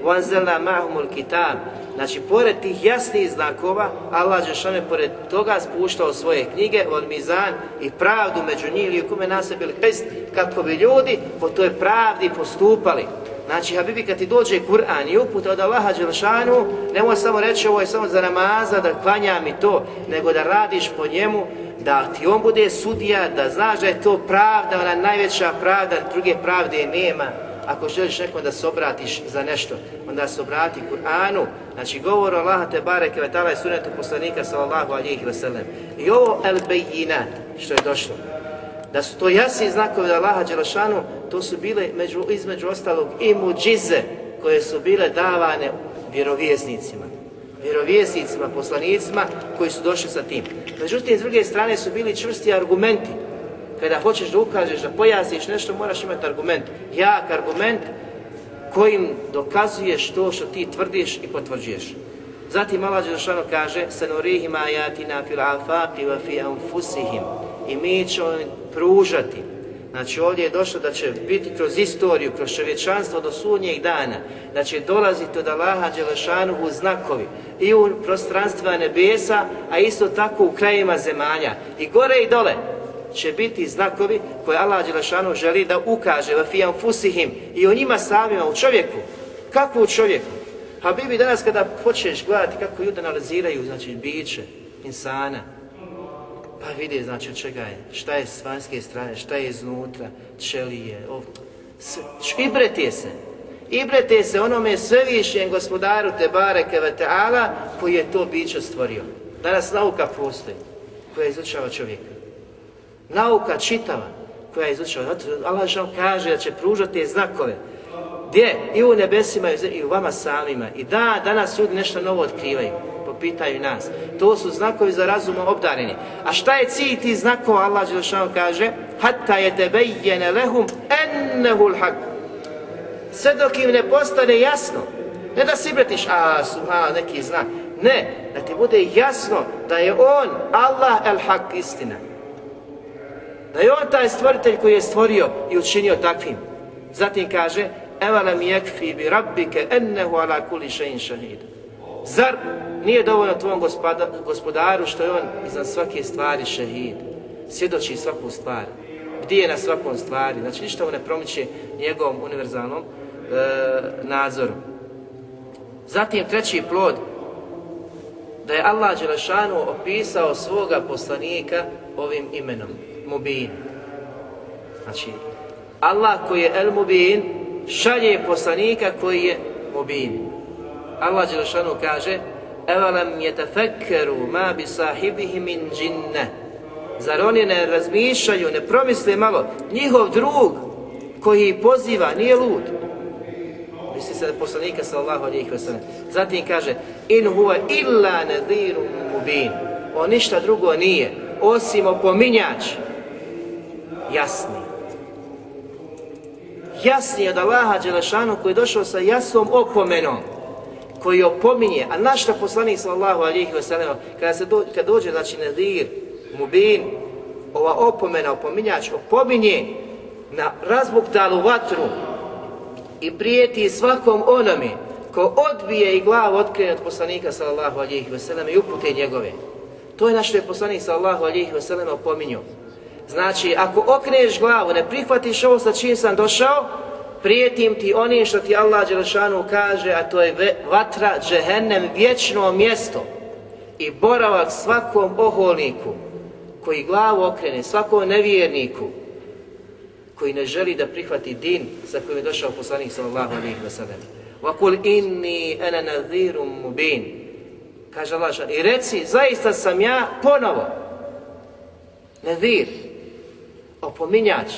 Wanzalna ma'humul kitab. Znači, pored tih jasnih znakova, Allah Žešane pored toga spuštao svoje knjige, od mizan i pravdu među njih ili kume nas bili pest, kako bi ljudi po toj pravdi postupali. Znači, Habibi, kad ti dođe Kur'an i uputa od Allaha Đelšanu, nemoj samo reći ovo je samo za namaza, da klanja mi to, nego da radiš po njemu, da ti on bude sudija, da znaš da je to pravda, ona najveća pravda, druge pravde nema. Ako želiš nekom da se obratiš za nešto, onda se obrati Kur'anu, znači govor Allaha te bareke ve ta'ala i sunetu poslanika sallallahu alihi wasallam. I ovo el što je došlo, da su to jasni znakovi da Allaha Đelešanu, to su bile među, između ostalog i muđize koje su bile davane vjerovjesnicima vjerovjesnicima, poslanicima koji su došli sa tim. Međutim, s druge strane su bili čvrsti argumenti kada hoćeš da ukažeš, da pojasniš nešto, moraš imati argument. Jak argument kojim dokazuješ to što ti tvrdiš i potvrđuješ. Zatim Allah Đelšanu kaže Sanurihim ajatina fil afaqi wa fi anfusihim i mi ćemo pružati Znači ovdje je došlo da će biti kroz istoriju, kroz čovječanstvo do sudnjeg dana, da će dolaziti od Allaha Đelešanuhu znakovi i u prostranstva nebesa, a isto tako u krajima zemalja. I gore i dole će biti znakovi koje Allah Đelešanu želi da ukaže vafijan fusihim i o njima samima, u čovjeku. Kako u čovjeku? A Bibi danas kada počneš gledati kako ljudi analiziraju, znači biće, insana, pa vidi znači od čega je, šta je s vanjske strane, šta je iznutra, čelije, ov... ibrete se. Ibrete se onome svevišnjem gospodaru Tebare Keveteala koji je to biće stvorio. Danas nauka postoji koja izučava čovjeka. Nauka čitava koja izučava. Allah žal kaže da će pružati znakove. Gdje? I u nebesima i u vama samima. I da, danas ljudi nešto novo otkrivaju pitaju nas. To su znakovi za razumom obdareni. A šta je cilj tih znakova? Allah Đelšanu kaže Hatta je tebejjene lehum ennehul haq. Sve dok im ne postane jasno. Ne da si bretiš, a subhala neki znak. Ne, da ti bude jasno da je on Allah el haq istina. Da je on taj stvoritelj koji je stvorio i učinio takvim. Zatim kaže Evalam jekfi bi rabbike ennehu ala kuli šein šahidu. Zar nije dovoljno tvom gospodaru što je on iznad svake stvari šehid, svjedoči svaku stvar, gdje je na svakom stvari, znači ništa mu ne promiče njegovom univerzalnom e, nadzoru. Zatim treći plod, da je Allah Đelešanu opisao svoga poslanika ovim imenom, Mubin. Znači, Allah koji je El Mubin šalje poslanika koji je Mubin. Allah Đelešanu kaže Evalam yetefekkeru ma bi min džinne Zar oni ne razmišljaju, ne promisle malo? Njihov drug koji poziva, nije lud. Misli se poslanika sallallahu alihi wasallam Zatim kaže In huwa illa nadhirum mubin. On ništa drugo nije Osim opominjač. Jasni Jasni od Allaha Đelešanu koji je došao sa jasnom opomenom koji opominje, a naš poslanik sallallahu alihi wasallam, kada, se do, kada dođe, znači nedir, mubin, ova opomena, opominjač, opominje na razbuktalu vatru i prijeti svakom onome ko odbije i glavu otkrene od poslanika sallallahu alihi wasallam i upute njegove. To je naš što je poslanik sallallahu alihi wasallam opominio. Znači, ako okreneš glavu, ne prihvatiš ovo sa čim sam došao, prijetim ti onim što ti Allah Đelešanu kaže, a to je vatra džehennem, vječno mjesto i boravak svakom oholniku koji glavu okrene, svakom nevjerniku koji ne želi da prihvati din sa kojim je došao poslanik sallallahu alejhi ve sellem. Wa kul inni ana mubin. Kaže Allah i reci zaista sam ja ponovo nadir, opominjač,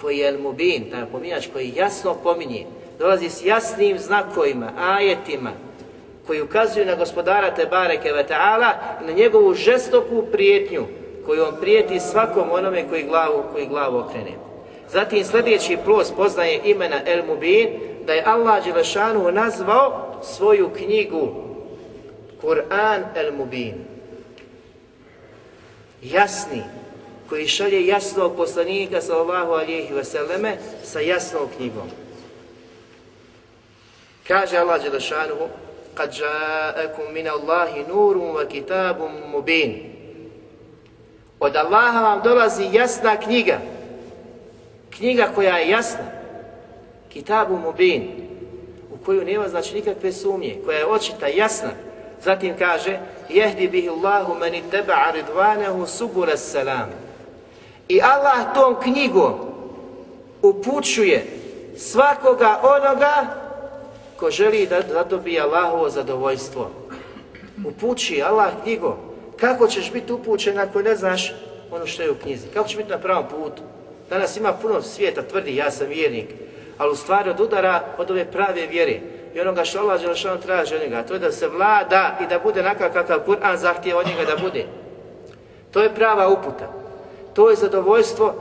koji je el-mubin, taj opominjač koji jasno pominje, dolazi s jasnim znakovima, ajetima, koji ukazuju na gospodara Tebareke ve Ta'ala i na njegovu žestoku prijetnju koju on prijeti svakom onome koji glavu, koji glavu okrene. Zatim sljedeći plus poznaje imena El Mubin, da je Allah Đelešanu nazvao svoju knjigu Kur'an El Mubin. Jasni, koji šalje jasnog poslanika sallallahu alihi vseleme sa jasnom knjigom. Kaže Allah Đelešanuhu kad ja'akum min Allahi nurun wa kitabun mubin. Od Allaha vam dolazi jasna knjiga. Knjiga koja je jasna. Kitabu mubin u koju nema znači nikakve sumnje koja je očita, jasna. Zatim kaže jehdi bihi Allahu mani teba'a ridvanehu subura I Allah tom knjigom upućuje svakoga onoga ko želi da zadobije Allahovo zadovoljstvo. Upući Allah knjigom. Kako ćeš biti upućen ako ne znaš ono što je u knjizi? Kako ćeš biti na pravom putu? Danas ima puno svijeta, tvrdi ja sam vjernik, ali u stvari od udara od ove prave vjere i onoga što Allah Đelešanu traži od njega, to je da se vlada i da bude nakav kakav Kur'an zahtije od njega da bude. To je prava uputa. To je zadovoljstvo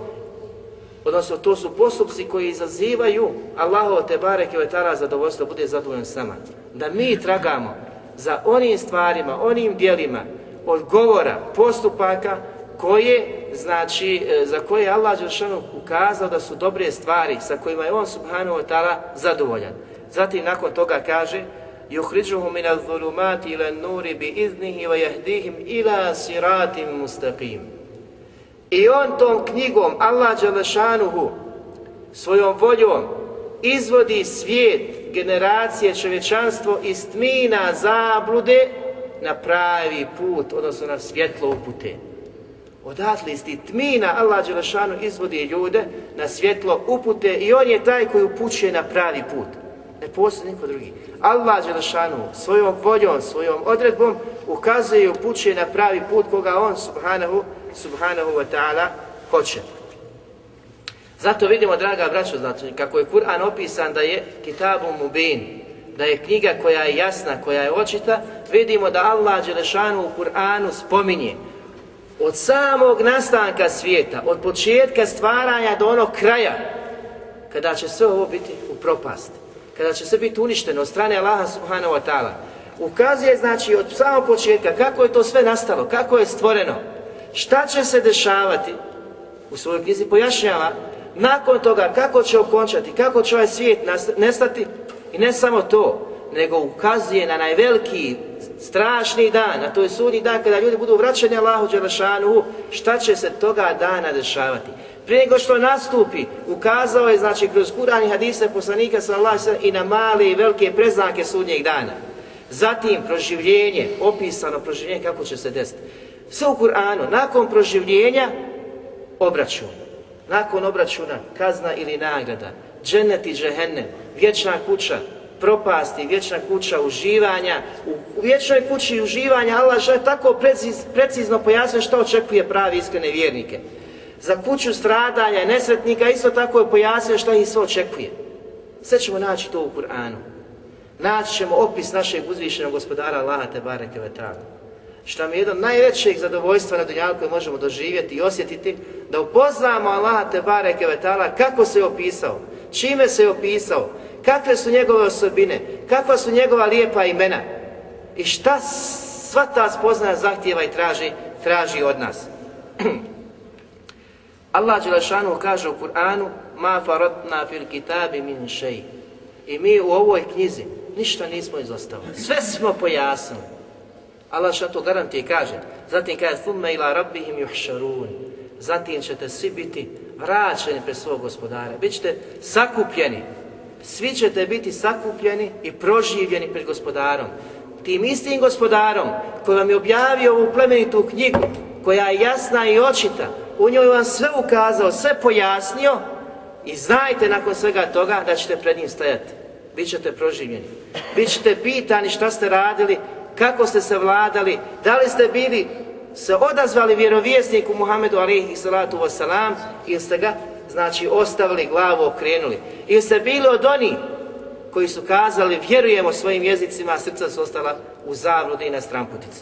Odnosno, to su postupci koji izazivaju Allahovo te bareke ve ta'ala zadovoljstvo, bude zadovoljan s nama. Da mi tragamo za onim stvarima, onim dijelima od govora, postupaka koje, znači, e, za koje je Allah Đelšanu ukazao da su dobre stvari sa kojima je on subhanahu wa ta'ala zadovoljan. Zatim nakon toga kaže يخرجهم من الظلمات إلى النور بإذنه ويهديهم إلى صراط مستقيم i on tom knjigom, Allah Đalešanuhu, svojom voljom, izvodi svijet, generacije, čovječanstvo iz tmina zablude na pravi put, odnosno na svjetlo upute. Odatle iz tmina Allah Đelešanu izvodi ljude na svjetlo upute i on je taj koji upućuje na pravi put. Ne postoji niko drugi. Allah Đelešanu svojom voljom, svojom odredbom ukazuje i upućuje na pravi put koga on subhanahu, subhanahu wa ta'ala hoće. Zato vidimo, draga braćo, znači, kako je Kur'an opisan da je kitabom mubin, da je knjiga koja je jasna, koja je očita, vidimo da Allah Đelešanu u Kur'anu spominje od samog nastanka svijeta, od početka stvaranja do onog kraja, kada će sve ovo biti u propasti, kada će sve biti uništeno od strane Allaha subhanahu wa ta'ala, ukazuje znači od samog početka kako je to sve nastalo, kako je stvoreno, šta će se dešavati, u svojoj knjizi pojašnjava, nakon toga kako će okončati, kako će ovaj svijet nestati i ne samo to, nego ukazuje na najveliki strašni dan, a to je sudnji dan kada ljudi budu vraćani Allahu Đelešanu, šta će se toga dana dešavati. Prije nego što nastupi, ukazao je, znači, kroz Kur'an i hadise poslanika sallallahu i na male i velike preznake sudnjeg dana. Zatim proživljenje, opisano proživljenje kako će se desiti. Sve u Kur'anu, nakon proživljenja, obračun. Nakon obračuna, kazna ili nagrada, džennet i džehennem, vječna kuća, propasti, vječna kuća uživanja. U vječnoj kući uživanja Allah je tako preciz, precizno pojasnio što očekuje pravi iskrene vjernike. Za kuću stradanja i nesretnika isto tako je pojasnio što ih sve očekuje. Sve ćemo naći to u Kur'anu. Naći ćemo opis našeg uzvišenog gospodara Allaha te bareke ve Što mi je jedno najvećeg zadovoljstva na dunjalu koje možemo doživjeti i osjetiti, da upoznamo Allaha te bareke ve kako se je opisao, čime se je opisao, kakve su njegove osobine, kakva su njegova lijepa imena i šta sva ta spoznaja zahtjeva i traži, traži od nas. Allah Đelešanu kaže u Kur'anu ma faratna fil kitabi min šeji. I mi u ovoj knjizi ništa nismo izostavili. Sve smo pojasnili. Allah što to garantije kaže. Zatim kaže thumme ila rabbihim yuhšarun. Zatim ćete svi biti vraćeni pred svog gospodara. Bićete sakupljeni svi ćete biti sakupljeni i proživljeni pred gospodarom. Tim istim gospodarom koji vam je objavio ovu plemenitu knjigu, koja je jasna i očita, u njoj vam sve ukazao, sve pojasnio i znajte nakon svega toga da ćete pred njim stajati. Bićete proživljeni. Bićete pitani šta ste radili, kako ste se vladali, da li ste bili se odazvali vjerovjesniku Muhammedu alaihi salatu wasalam ili ste ga znači ostavili glavu okrenuli. Ili ste bili od onih koji su kazali vjerujemo svojim jezicima, a srca su ostala u zabludi i na stramputici.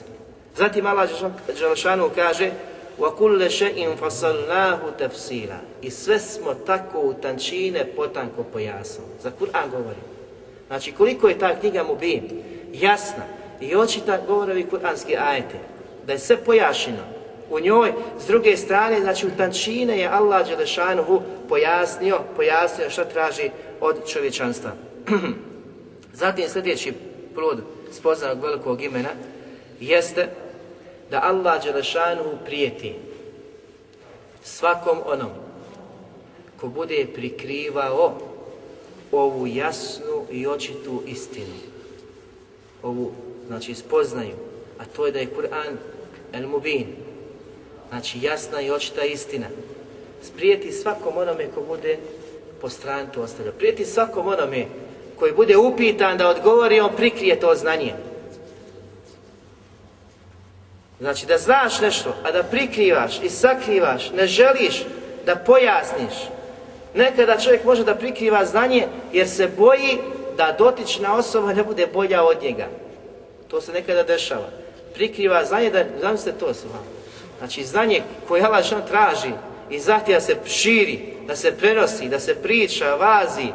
Zatim Allah Đelšanu kaže وَكُلَّ شَيْءٍ فَصَلْنَاهُ تَفْسِيرًا I sve smo tako u tančine potanko pojasnili. Za Kur'an govori. Znači koliko je ta knjiga mu bi jasna i očita govorovi kur'anski ajete. Da je sve pojašeno u njoj. S druge strane, znači u tančine je Allah Đelešanuhu pojasnio, pojasnio što traži od čovječanstva. Zatim sljedeći plod spoznanog velikog imena jeste da Allah Đelešanuhu prijeti svakom onom ko bude prikrivao ovu jasnu i očitu istinu. Ovu, znači, spoznaju, a to je da je Kur'an el-Mubin, Znači jasna i očita istina. Sprijeti svakom onome ko bude po strani to ostavlja. Prijeti svakom onome koji bude upitan da odgovori, on prikrije to znanje. Znači da znaš nešto, a da prikrivaš i sakrivaš, ne želiš da pojasniš. Nekada čovjek može da prikriva znanje jer se boji da dotična osoba ne bude bolja od njega. To se nekada dešava. Prikriva znanje da, zamislite to s vama. Znači znanje koje Allah traži i zahtjeva se širi, da se prenosi, da se priča, vazi,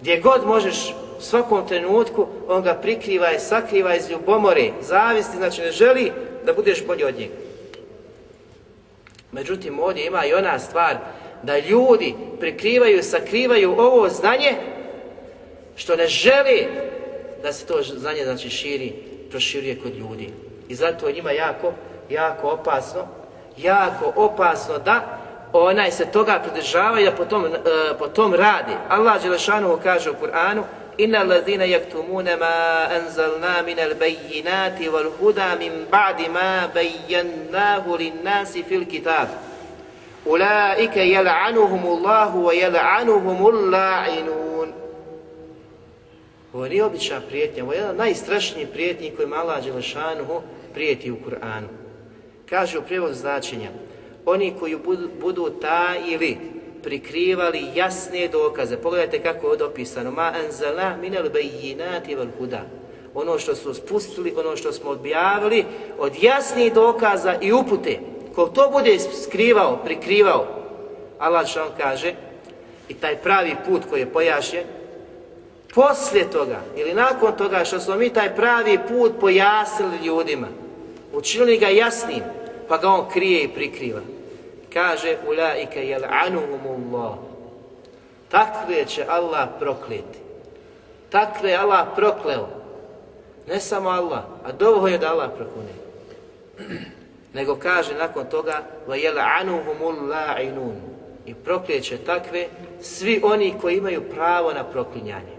gdje god možeš u svakom trenutku, on ga prikriva i sakriva iz ljubomore, zavisti, znači ne želi da budeš bolji od njega. Međutim, ovdje ima i ona stvar da ljudi prikrivaju sakrivaju ovo znanje što ne želi da se to znanje znači širi, proširuje kod ljudi. I zato je njima jako, jako opasno, jako opasno da onaj se toga pridržava i da po tom, uh, po tom radi. Allah Đelešanu kaže u Kur'anu Inna allazina yaktumuna ma anzalna min al-bayyinati wal huda min ba'di ma bayyanahu lin-nasi fil kitab. Ulaika yal'anuhumullahu wa yal'anuhumul la'inun. Ovo nije obična prijetnja, ovo je jedna od prijetnji kojima Allah Đelešanuhu prijeti u Kur'anu. Kaže u prijevod značenja, oni koji budu, budu tajili, prikrivali jasne dokaze. Pogledajte kako je ovdje opisano. Ma anzala minel bejinati vel huda. Ono što su spustili, ono što smo objavili, od jasnih dokaza i upute. Ko to bude skrivao, prikrivao, Allah što kaže, i taj pravi put koji je pojašnjen, poslije toga ili nakon toga što smo mi taj pravi put pojasnili ljudima, učinili ga jasnim, pa ga on krije i prikriva. Kaže, ulaike jel'anuhumullah. Takve će Allah prokleti. Takve je Allah prokleo. Ne samo Allah, a dovoljno je da Allah prokune. Nego kaže nakon toga, la'inun. I proklijeće takve svi oni koji imaju pravo na proklinjanje.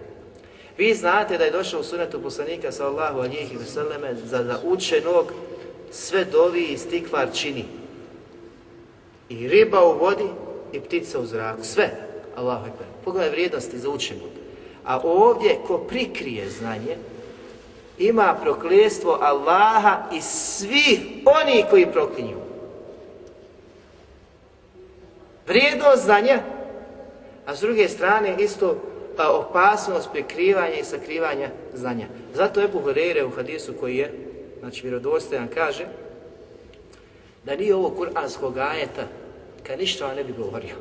Vi znate da je došao u sunetu poslanika sallahu alihi vseleme za, za učenog sve dovi i stikvar čini. I riba u vodi i ptica u zraku. Sve. Allahu ekber. Pogledaj vrijednosti za učenog. A ovdje ko prikrije znanje, ima prokljestvo Allaha i svih oni koji proklinju. Vrijednost znanja, a s druge strane isto opasnost prikrivanja i sakrivanja znanja. Zato Ebu Horeire u hadisu koji je, znači vjerodostojan, kaže da nije ovo kuranskog ajeta kad ništa vam ne bi govorio.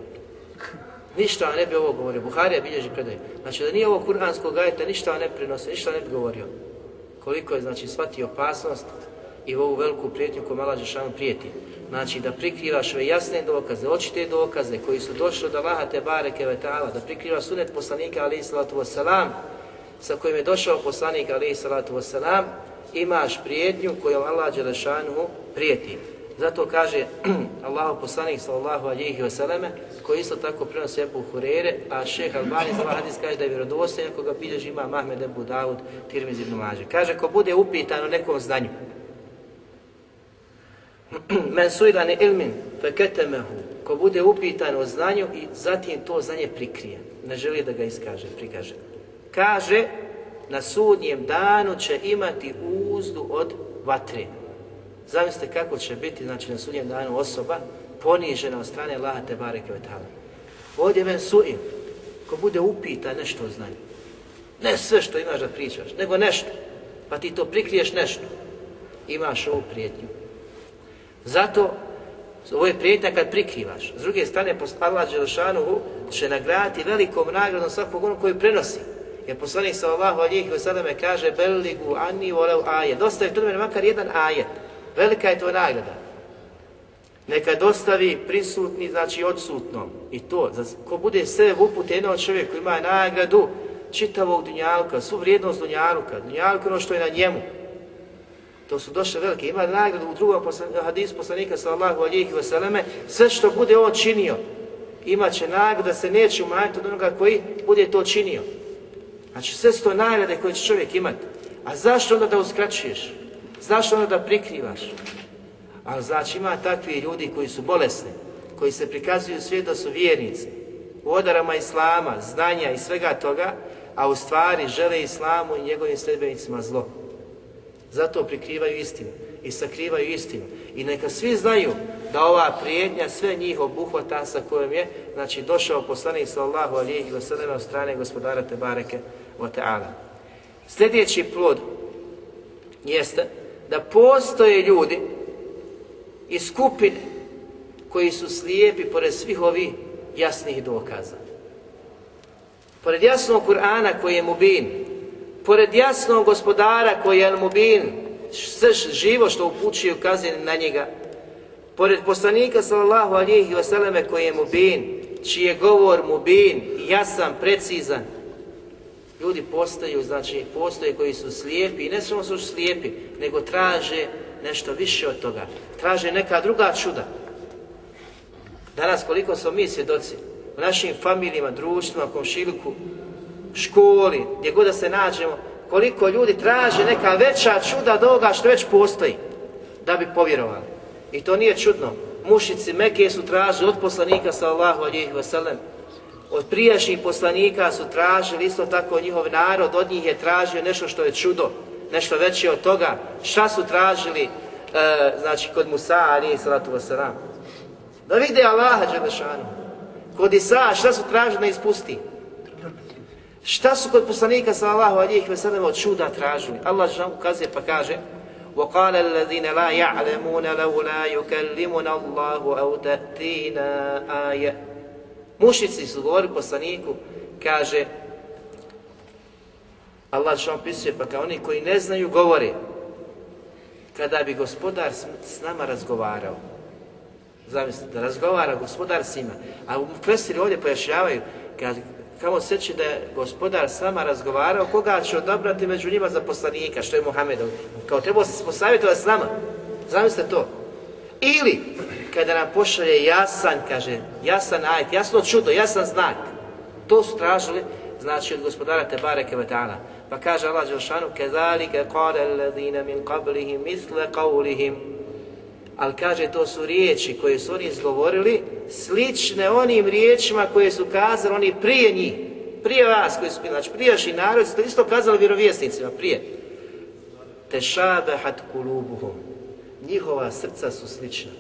Ništa vam ne bi ovo govorio. Buharija bilježi predaj. Znači da nije ovo kuranskog ajeta ništa vam ne prinosi, ništa ne bi govorio. Koliko je znači shvati opasnost i ovu veliku prijetnju koju Mala Žešanu prijeti. Znači da prikrivaš ove jasne dokaze, očite dokaze koji su došli od Allaha te bareke da prikriva sunet poslanika alaihi salatu wasalam, sa kojim je došao poslanik alaihi salatu wasalam, imaš prijetnju kojom Allah Đelešanu prijeti. Zato kaže Allah poslanik sallallahu alaihi wasalame, koji isto tako prenosi Ebu Hurere, a šeh Albani za ovaj hadis kaže da je vjerodostojan koga bilježi ima Mahmed Ebu Dawud, Tirmiz ibn Mađe. Kaže, ko bude upitan o nekom znanju, men suilani ilmin feketemehu, ko bude upitan o znanju i zatim to znanje prikrije, ne želi da ga iskaže, prikaže. Kaže, na sudnjem danu će imati uzdu od vatre. Zamislite kako će biti, znači na sudnjem danu osoba ponižena od strane Allaha te bareke. Ovdje men suim, ko bude upitan nešto o znanju, ne sve što imaš da pričaš, nego nešto, pa ti to prikriješ nešto, imaš ovu prijetnju Zato ovo je prijetnja kad prikrivaš. S druge strane, Allah Đelšanuhu će nagraditi velikom nagradom svakog onog koji prenosi. Jer poslanik sallallahu alihi wasallam kaže Belligu anni volev ajet. Dostavi to mene makar jedan ajet. Velika je to nagrada. Neka dostavi prisutni, znači odsutnom. I to, ko bude sve upute jednog čovjeka koji ima nagradu čitavog dunjaluka, svu vrijednost dunjaluka, dunjaluka ono što je na njemu, To su došle velike. Ima nagradu u drugom poslan, hadisu poslanika sallahu alihi wasallam, sve što bude on činio, imaće nagradu da se neće umanjiti od onoga koji bude to činio. Znači sve su to nagrade koje će čovjek imati. A zašto onda da uskraćuješ? Zašto onda da prikrivaš? Ali znači ima takvi ljudi koji su bolesni, koji se prikazuju svijet da su vjernici, u odarama Islama, znanja i svega toga, a u stvari žele Islamu i njegovim sljedbenicima zlo. Zato prikrivaju istinu i sakrivaju istinu. I neka svi znaju da ova prijetnja sve njih obuhvata sa kojom je znači došao poslanik sallahu wa sallam od strane gospodara Tebareke wa ta'ala. Sljedeći plod jeste da postoje ljudi i skupine koji su slijepi pored svih ovih jasnih dokaza. Pored jasnog Kur'ana koji je mubin, pored jasnog gospodara koji je mubin, sve živo što upućuje ukazuje na njega, pored poslanika sallallahu alihi vseleme koji je mubin, čiji je govor mubin, jasan, precizan, ljudi postaju, znači postoje koji su slijepi i ne samo su slijepi, nego traže nešto više od toga. Traže neka druga čuda. Danas koliko smo mi svjedoci u našim familijama, društvima, komšiluku, školi, gdje god da se nađemo, koliko ljudi traže neka veća čuda od ovoga što već postoji, da bi povjerovali. I to nije čudno. Mušici Mekije su tražili od poslanika sallahu alihi wasallam, od prijašnjih poslanika su tražili, isto tako njihov narod, od njih je tražio nešto što je čudo, nešto veće od toga. Šta su tražili, e, znači, kod Musa, alihi salatu wasalam? Da vide Allaha Đelešanu. Kod Isa, šta su tražili da ispusti? Šta su kod poslanika sallallahu alihi wasallam od čuda tražili? Allah Đelešanu ukazuje pa kaže وقال الذين لا يعلمون لولا يكلمنا الله أو تأتينا آية Mušici su govorili poslaniku, kaže, Allah što opisuje, pa kao oni koji ne znaju govore, kada bi gospodar s nama razgovarao, zamislite, da razgovara gospodar s njima, a u Fesiri ovdje pojašnjavaju, kad, kamo seći da je gospodar s nama razgovarao, koga će odabrati među njima za poslanika, što je Muhammedov, kao trebao se posavjetovati s nama, zamislite to. Ili, kada nam pošalje jasan, kaže, jasan ajet, jasno čudo, jasan znak. To su tražili, znači, od gospodara Tebare Kevetana. Pa kaže Allah Đelšanu, كَذَلِكَ قَالَ الَّذِينَ مِنْ قَبْلِهِمْ مِثْلَ قَوْلِهِمْ Ali kaže, to su riječi koje su oni izgovorili, slične onim riječima koje su kazali oni prije njih, prije vas koji su bili, znači prijašnji narod, su to isto kazali vjerovjesnicima, prije. Tešabehat kulubuhum. Njihova srca su slična.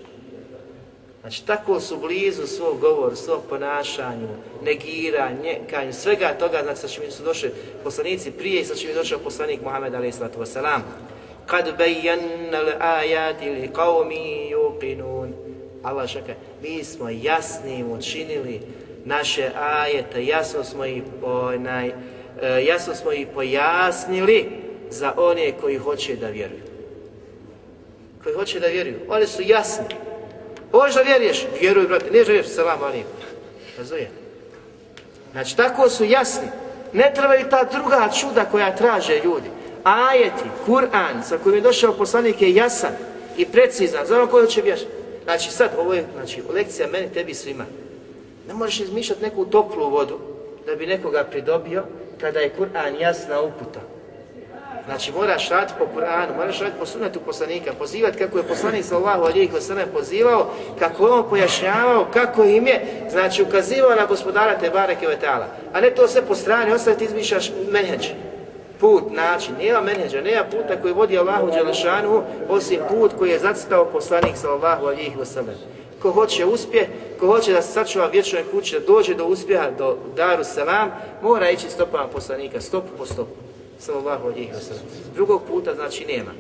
Znači, tako su blizu svog govoru, svog ponašanju, negiranja, njekanju, svega toga, znači, sa čim su došli poslanici prije i sa čim je došao poslanik Muhammed a.s. Kad bejjanna l-ajati li qavmi yuqinun. Allah šaka, mi smo jasnim učinili naše ajete, jasno smo ih, onaj, e, jasno smo ih pojasnili za one koji hoće da vjeruju. Koji hoće da vjeruju. Oni su jasni. Hoćeš da vjeruješ? Vjeruj, brate. Ne vjeruješ, salam alim. Razumije? Znači, tako su jasni. Ne trebaju ta druga čuda koja traže ljudi. Ajeti, Kur'an, sa kojim je došao poslanik je jasan i precizan. Znamo koji će vjerati. Znači, sad, ovo je znači, lekcija meni, tebi svima. Ne možeš izmišljati neku toplu vodu da bi nekoga pridobio kada je Kur'an jasna uputa. Znači moraš raditi po Kur'anu, moraš raditi po sunetu poslanika, pozivati kako je poslanik sallahu alijih wasallam pozivao, kako je on pojašnjavao, kako im je, znači ukazivao na gospodara te bareke vetala. A ne to sve po strani, ostaviti izmišljaš menheđ, put, način, nema menheđa, nema puta koji vodi Allahu Đelešanu, osim put koji je zacitao poslanik sallahu alijih wasallam. Ko hoće uspjeh, ko hoće da se sačuva vječnoj kući, da dođe do uspjeha, do daru salam, mora ići stopama poslanika, stop po stopu sallallahu alihi wasallam. Drugog puta znači nema.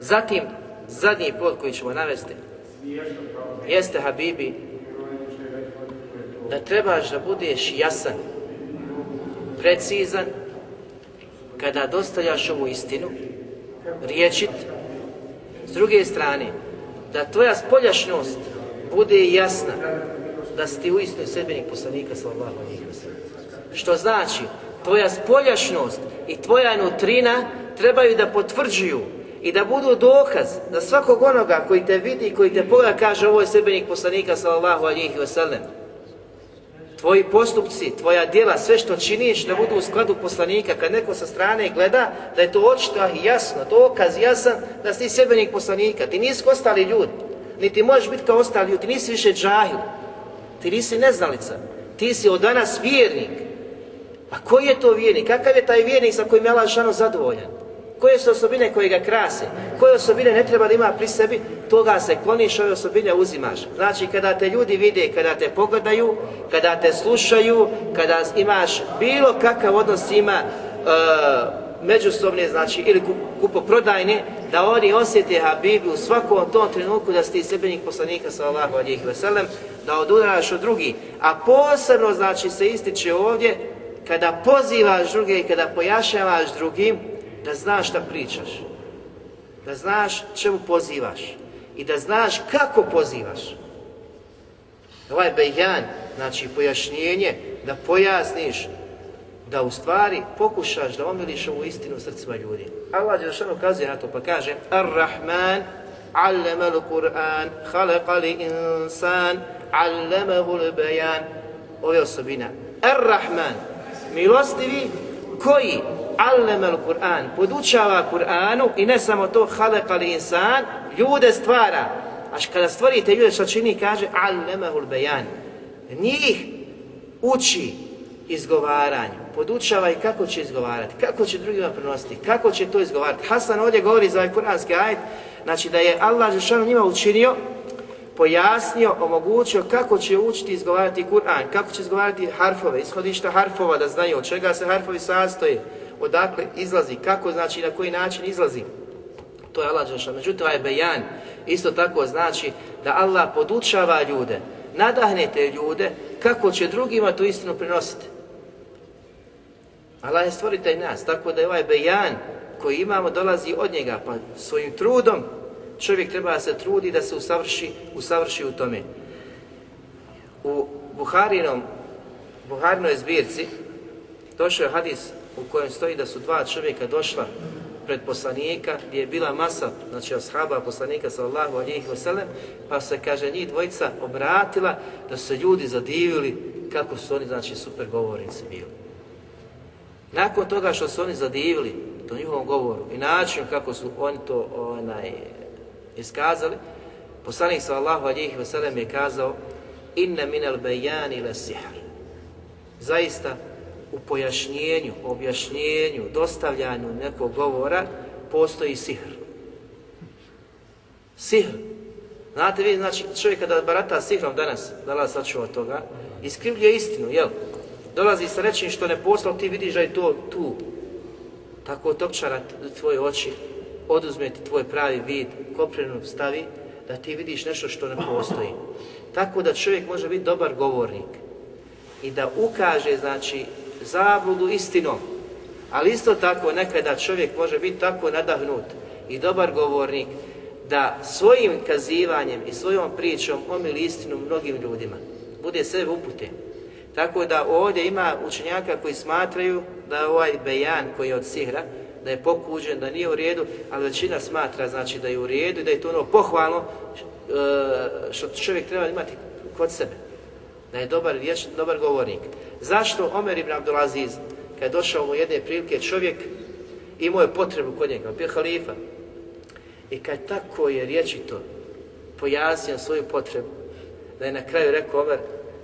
Zatim, zadnji plod koji ćemo navesti, jeste Habibi, da trebaš da budeš jasan, precizan, kada dostavljaš ovu istinu, riječit, s druge strane, da tvoja spoljašnost bude jasna, da si ti uistinu sedbenik poslanika sallallahu wasallam. Što znači, tvoja spoljašnost i tvoja nutrina trebaju da potvrđuju i da budu dokaz za svakog onoga koji te vidi i koji te pogleda kaže ovo je sebenik poslanika sallallahu alihi wasallam. Tvoji postupci, tvoja djela, sve što činiš da budu u skladu poslanika, kad neko sa strane gleda, da je to očito i jasno, dokaz jasan da si sebenik poslanika. Ti nisi ostali ljudi, niti možeš biti kao ostali ljudi, ti nisi više džahil, ti nisi neznalica, ti si od danas vjernik, a koji je to vjernik? Kakav je taj vjernik sa kojim je Allah zadovoljan? Koje su osobine koje ga krase? Koje osobine ne treba da ima pri sebi? Toga se kloniš, ove osobine uzimaš. Znači, kada te ljudi vide, kada te pogledaju, kada te slušaju, kada imaš bilo kakav odnos ima uh, međusobne, znači, ili kupoprodajne, da oni osjete Habibi u svakom tom trenutku da si ti sebenik poslanika sallallahu alihi wasallam, da odudaraš od drugih. A posebno, znači, se ističe ovdje, kada pozivaš druge i kada pojašnjavaš drugim, da znaš šta pričaš. Da znaš čemu pozivaš. I da znaš kako pozivaš. Ovaj bejan, znači pojašnjenje, da pojasniš, da u stvari pokušaš da omiliš ovu istinu srcima ljudi. Allah Đelšanu kazuje na to pa kaže Ar-Rahman allama al-Qur'an khalaqa li-insan allamahu al-bayan Ove osobina Ar-Rahman milostivi koji allama al-Qur'an podučava Kur'anu i ne samo to khalaqa li-insan ljude stvara. A kada stvorite ljude što čini kaže allamahu al-bayan njih uči izgovaranju, podučava i kako će izgovarati, kako će drugima prenositi, kako će to izgovarati. Hasan ovdje govori za ovaj kuranski ajet, znači da je Allah Žešanu njima učinio, pojasnio, omogućio kako će učiti izgovarati Kur'an, kako će izgovarati harfove, ishodišta harfova, da znaju od čega se harfovi sastoje, odakle izlazi, kako znači na koji način izlazi. To je Allah Žešanu. Međutim, ovaj bejan isto tako znači da Allah podučava ljude, nadahnete ljude kako će drugima tu istinu prenositi. Allah je stvoritelj nas, tako da je ovaj bejan koji imamo dolazi od njega, pa svojim trudom čovjek treba da se trudi da se usavrši, usavrši u tome. U Buharinom, Buharinoj zbirci došao je hadis u kojem stoji da su dva čovjeka došla pred poslanika gdje je bila masa, znači ashaba poslanika sallallahu alihi wasallam, pa se, kaže, njih dvojica obratila da se ljudi zadivili kako su oni, znači, super govornici bili. Nakon toga što su oni zadivili to njihovom govoru i način kako su oni to onaj, iskazali, poslanik sallallahu alihi wasallam je kazao inna minal bejani la sihr. Zaista u pojašnjenju, objašnjenju, dostavljanju nekog govora postoji sihr. Sihr. Znate vi, znači čovjek kada barata sihrom danas, da li sačuva toga, iskrivljuje istinu, jel? Dolazi sa rečim što ne poslao, ti vidiš da je to tu. Tako otopčara tvoje oči, oduzme ti tvoj pravi vid, koprenu stavi, da ti vidiš nešto što ne postoji. Tako da čovjek može biti dobar govornik i da ukaže, znači, zabludu istinom. Ali isto tako nekada čovjek može biti tako nadahnut i dobar govornik da svojim kazivanjem i svojom pričom omili istinu mnogim ljudima. Bude sebe upute. Tako da ovdje ima učenjaka koji smatraju da ovaj bejan koji je od sihra, da je pokuđen, da nije u redu, ali većina smatra znači da je u redu i da je to ono pohvalno e, što čovjek treba imati kod sebe. Da je dobar dobar govornik. Zašto Omer ibn Abdulaziz, kad je došao mu jedne prilike, čovjek imao je potrebu kod njega, bio halifa. I kad tako je riječito pojasnio svoju potrebu, da je na kraju rekao Omer,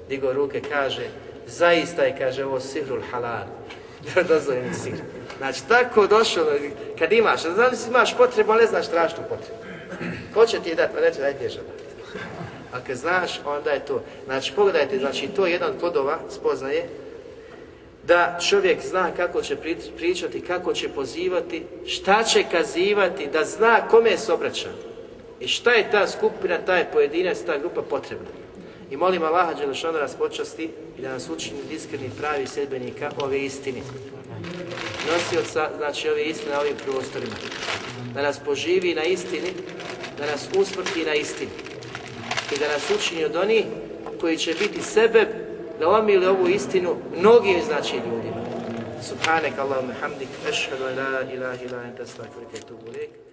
digao ruke, kaže, zaista je, kaže, ovo sihrul halal. Dozvoljeni sihr. Znači, tako došlo, kad imaš, znaš imaš potrebu, ali ne znaš tražiš tu potrebu. Ko će ti dati? Pa neće, daj bježa. Ako znaš, onda je to. Znači, pogledajte, znači, to je jedan od kodova spoznaje, da čovjek zna kako će pričati, kako će pozivati, šta će kazivati, da zna kome se obraća. I šta je ta skupina, taj pojedinac, ta grupa potrebna. I molim Allaha Đelešanu da nas počasti i da nas učini iskreni pravi sedbenika ove istine. Nosioca, znači ove istine na ovim prostorima. Da nas poživi na istini, da nas usmrti na istini. I da nas učini od onih koji će biti sebe da omili ovu istinu mnogim znači ljudima. Subhanak Allahumma hamdik, ashhadu an la ilaha illa anta astaghfiruka wa atubu.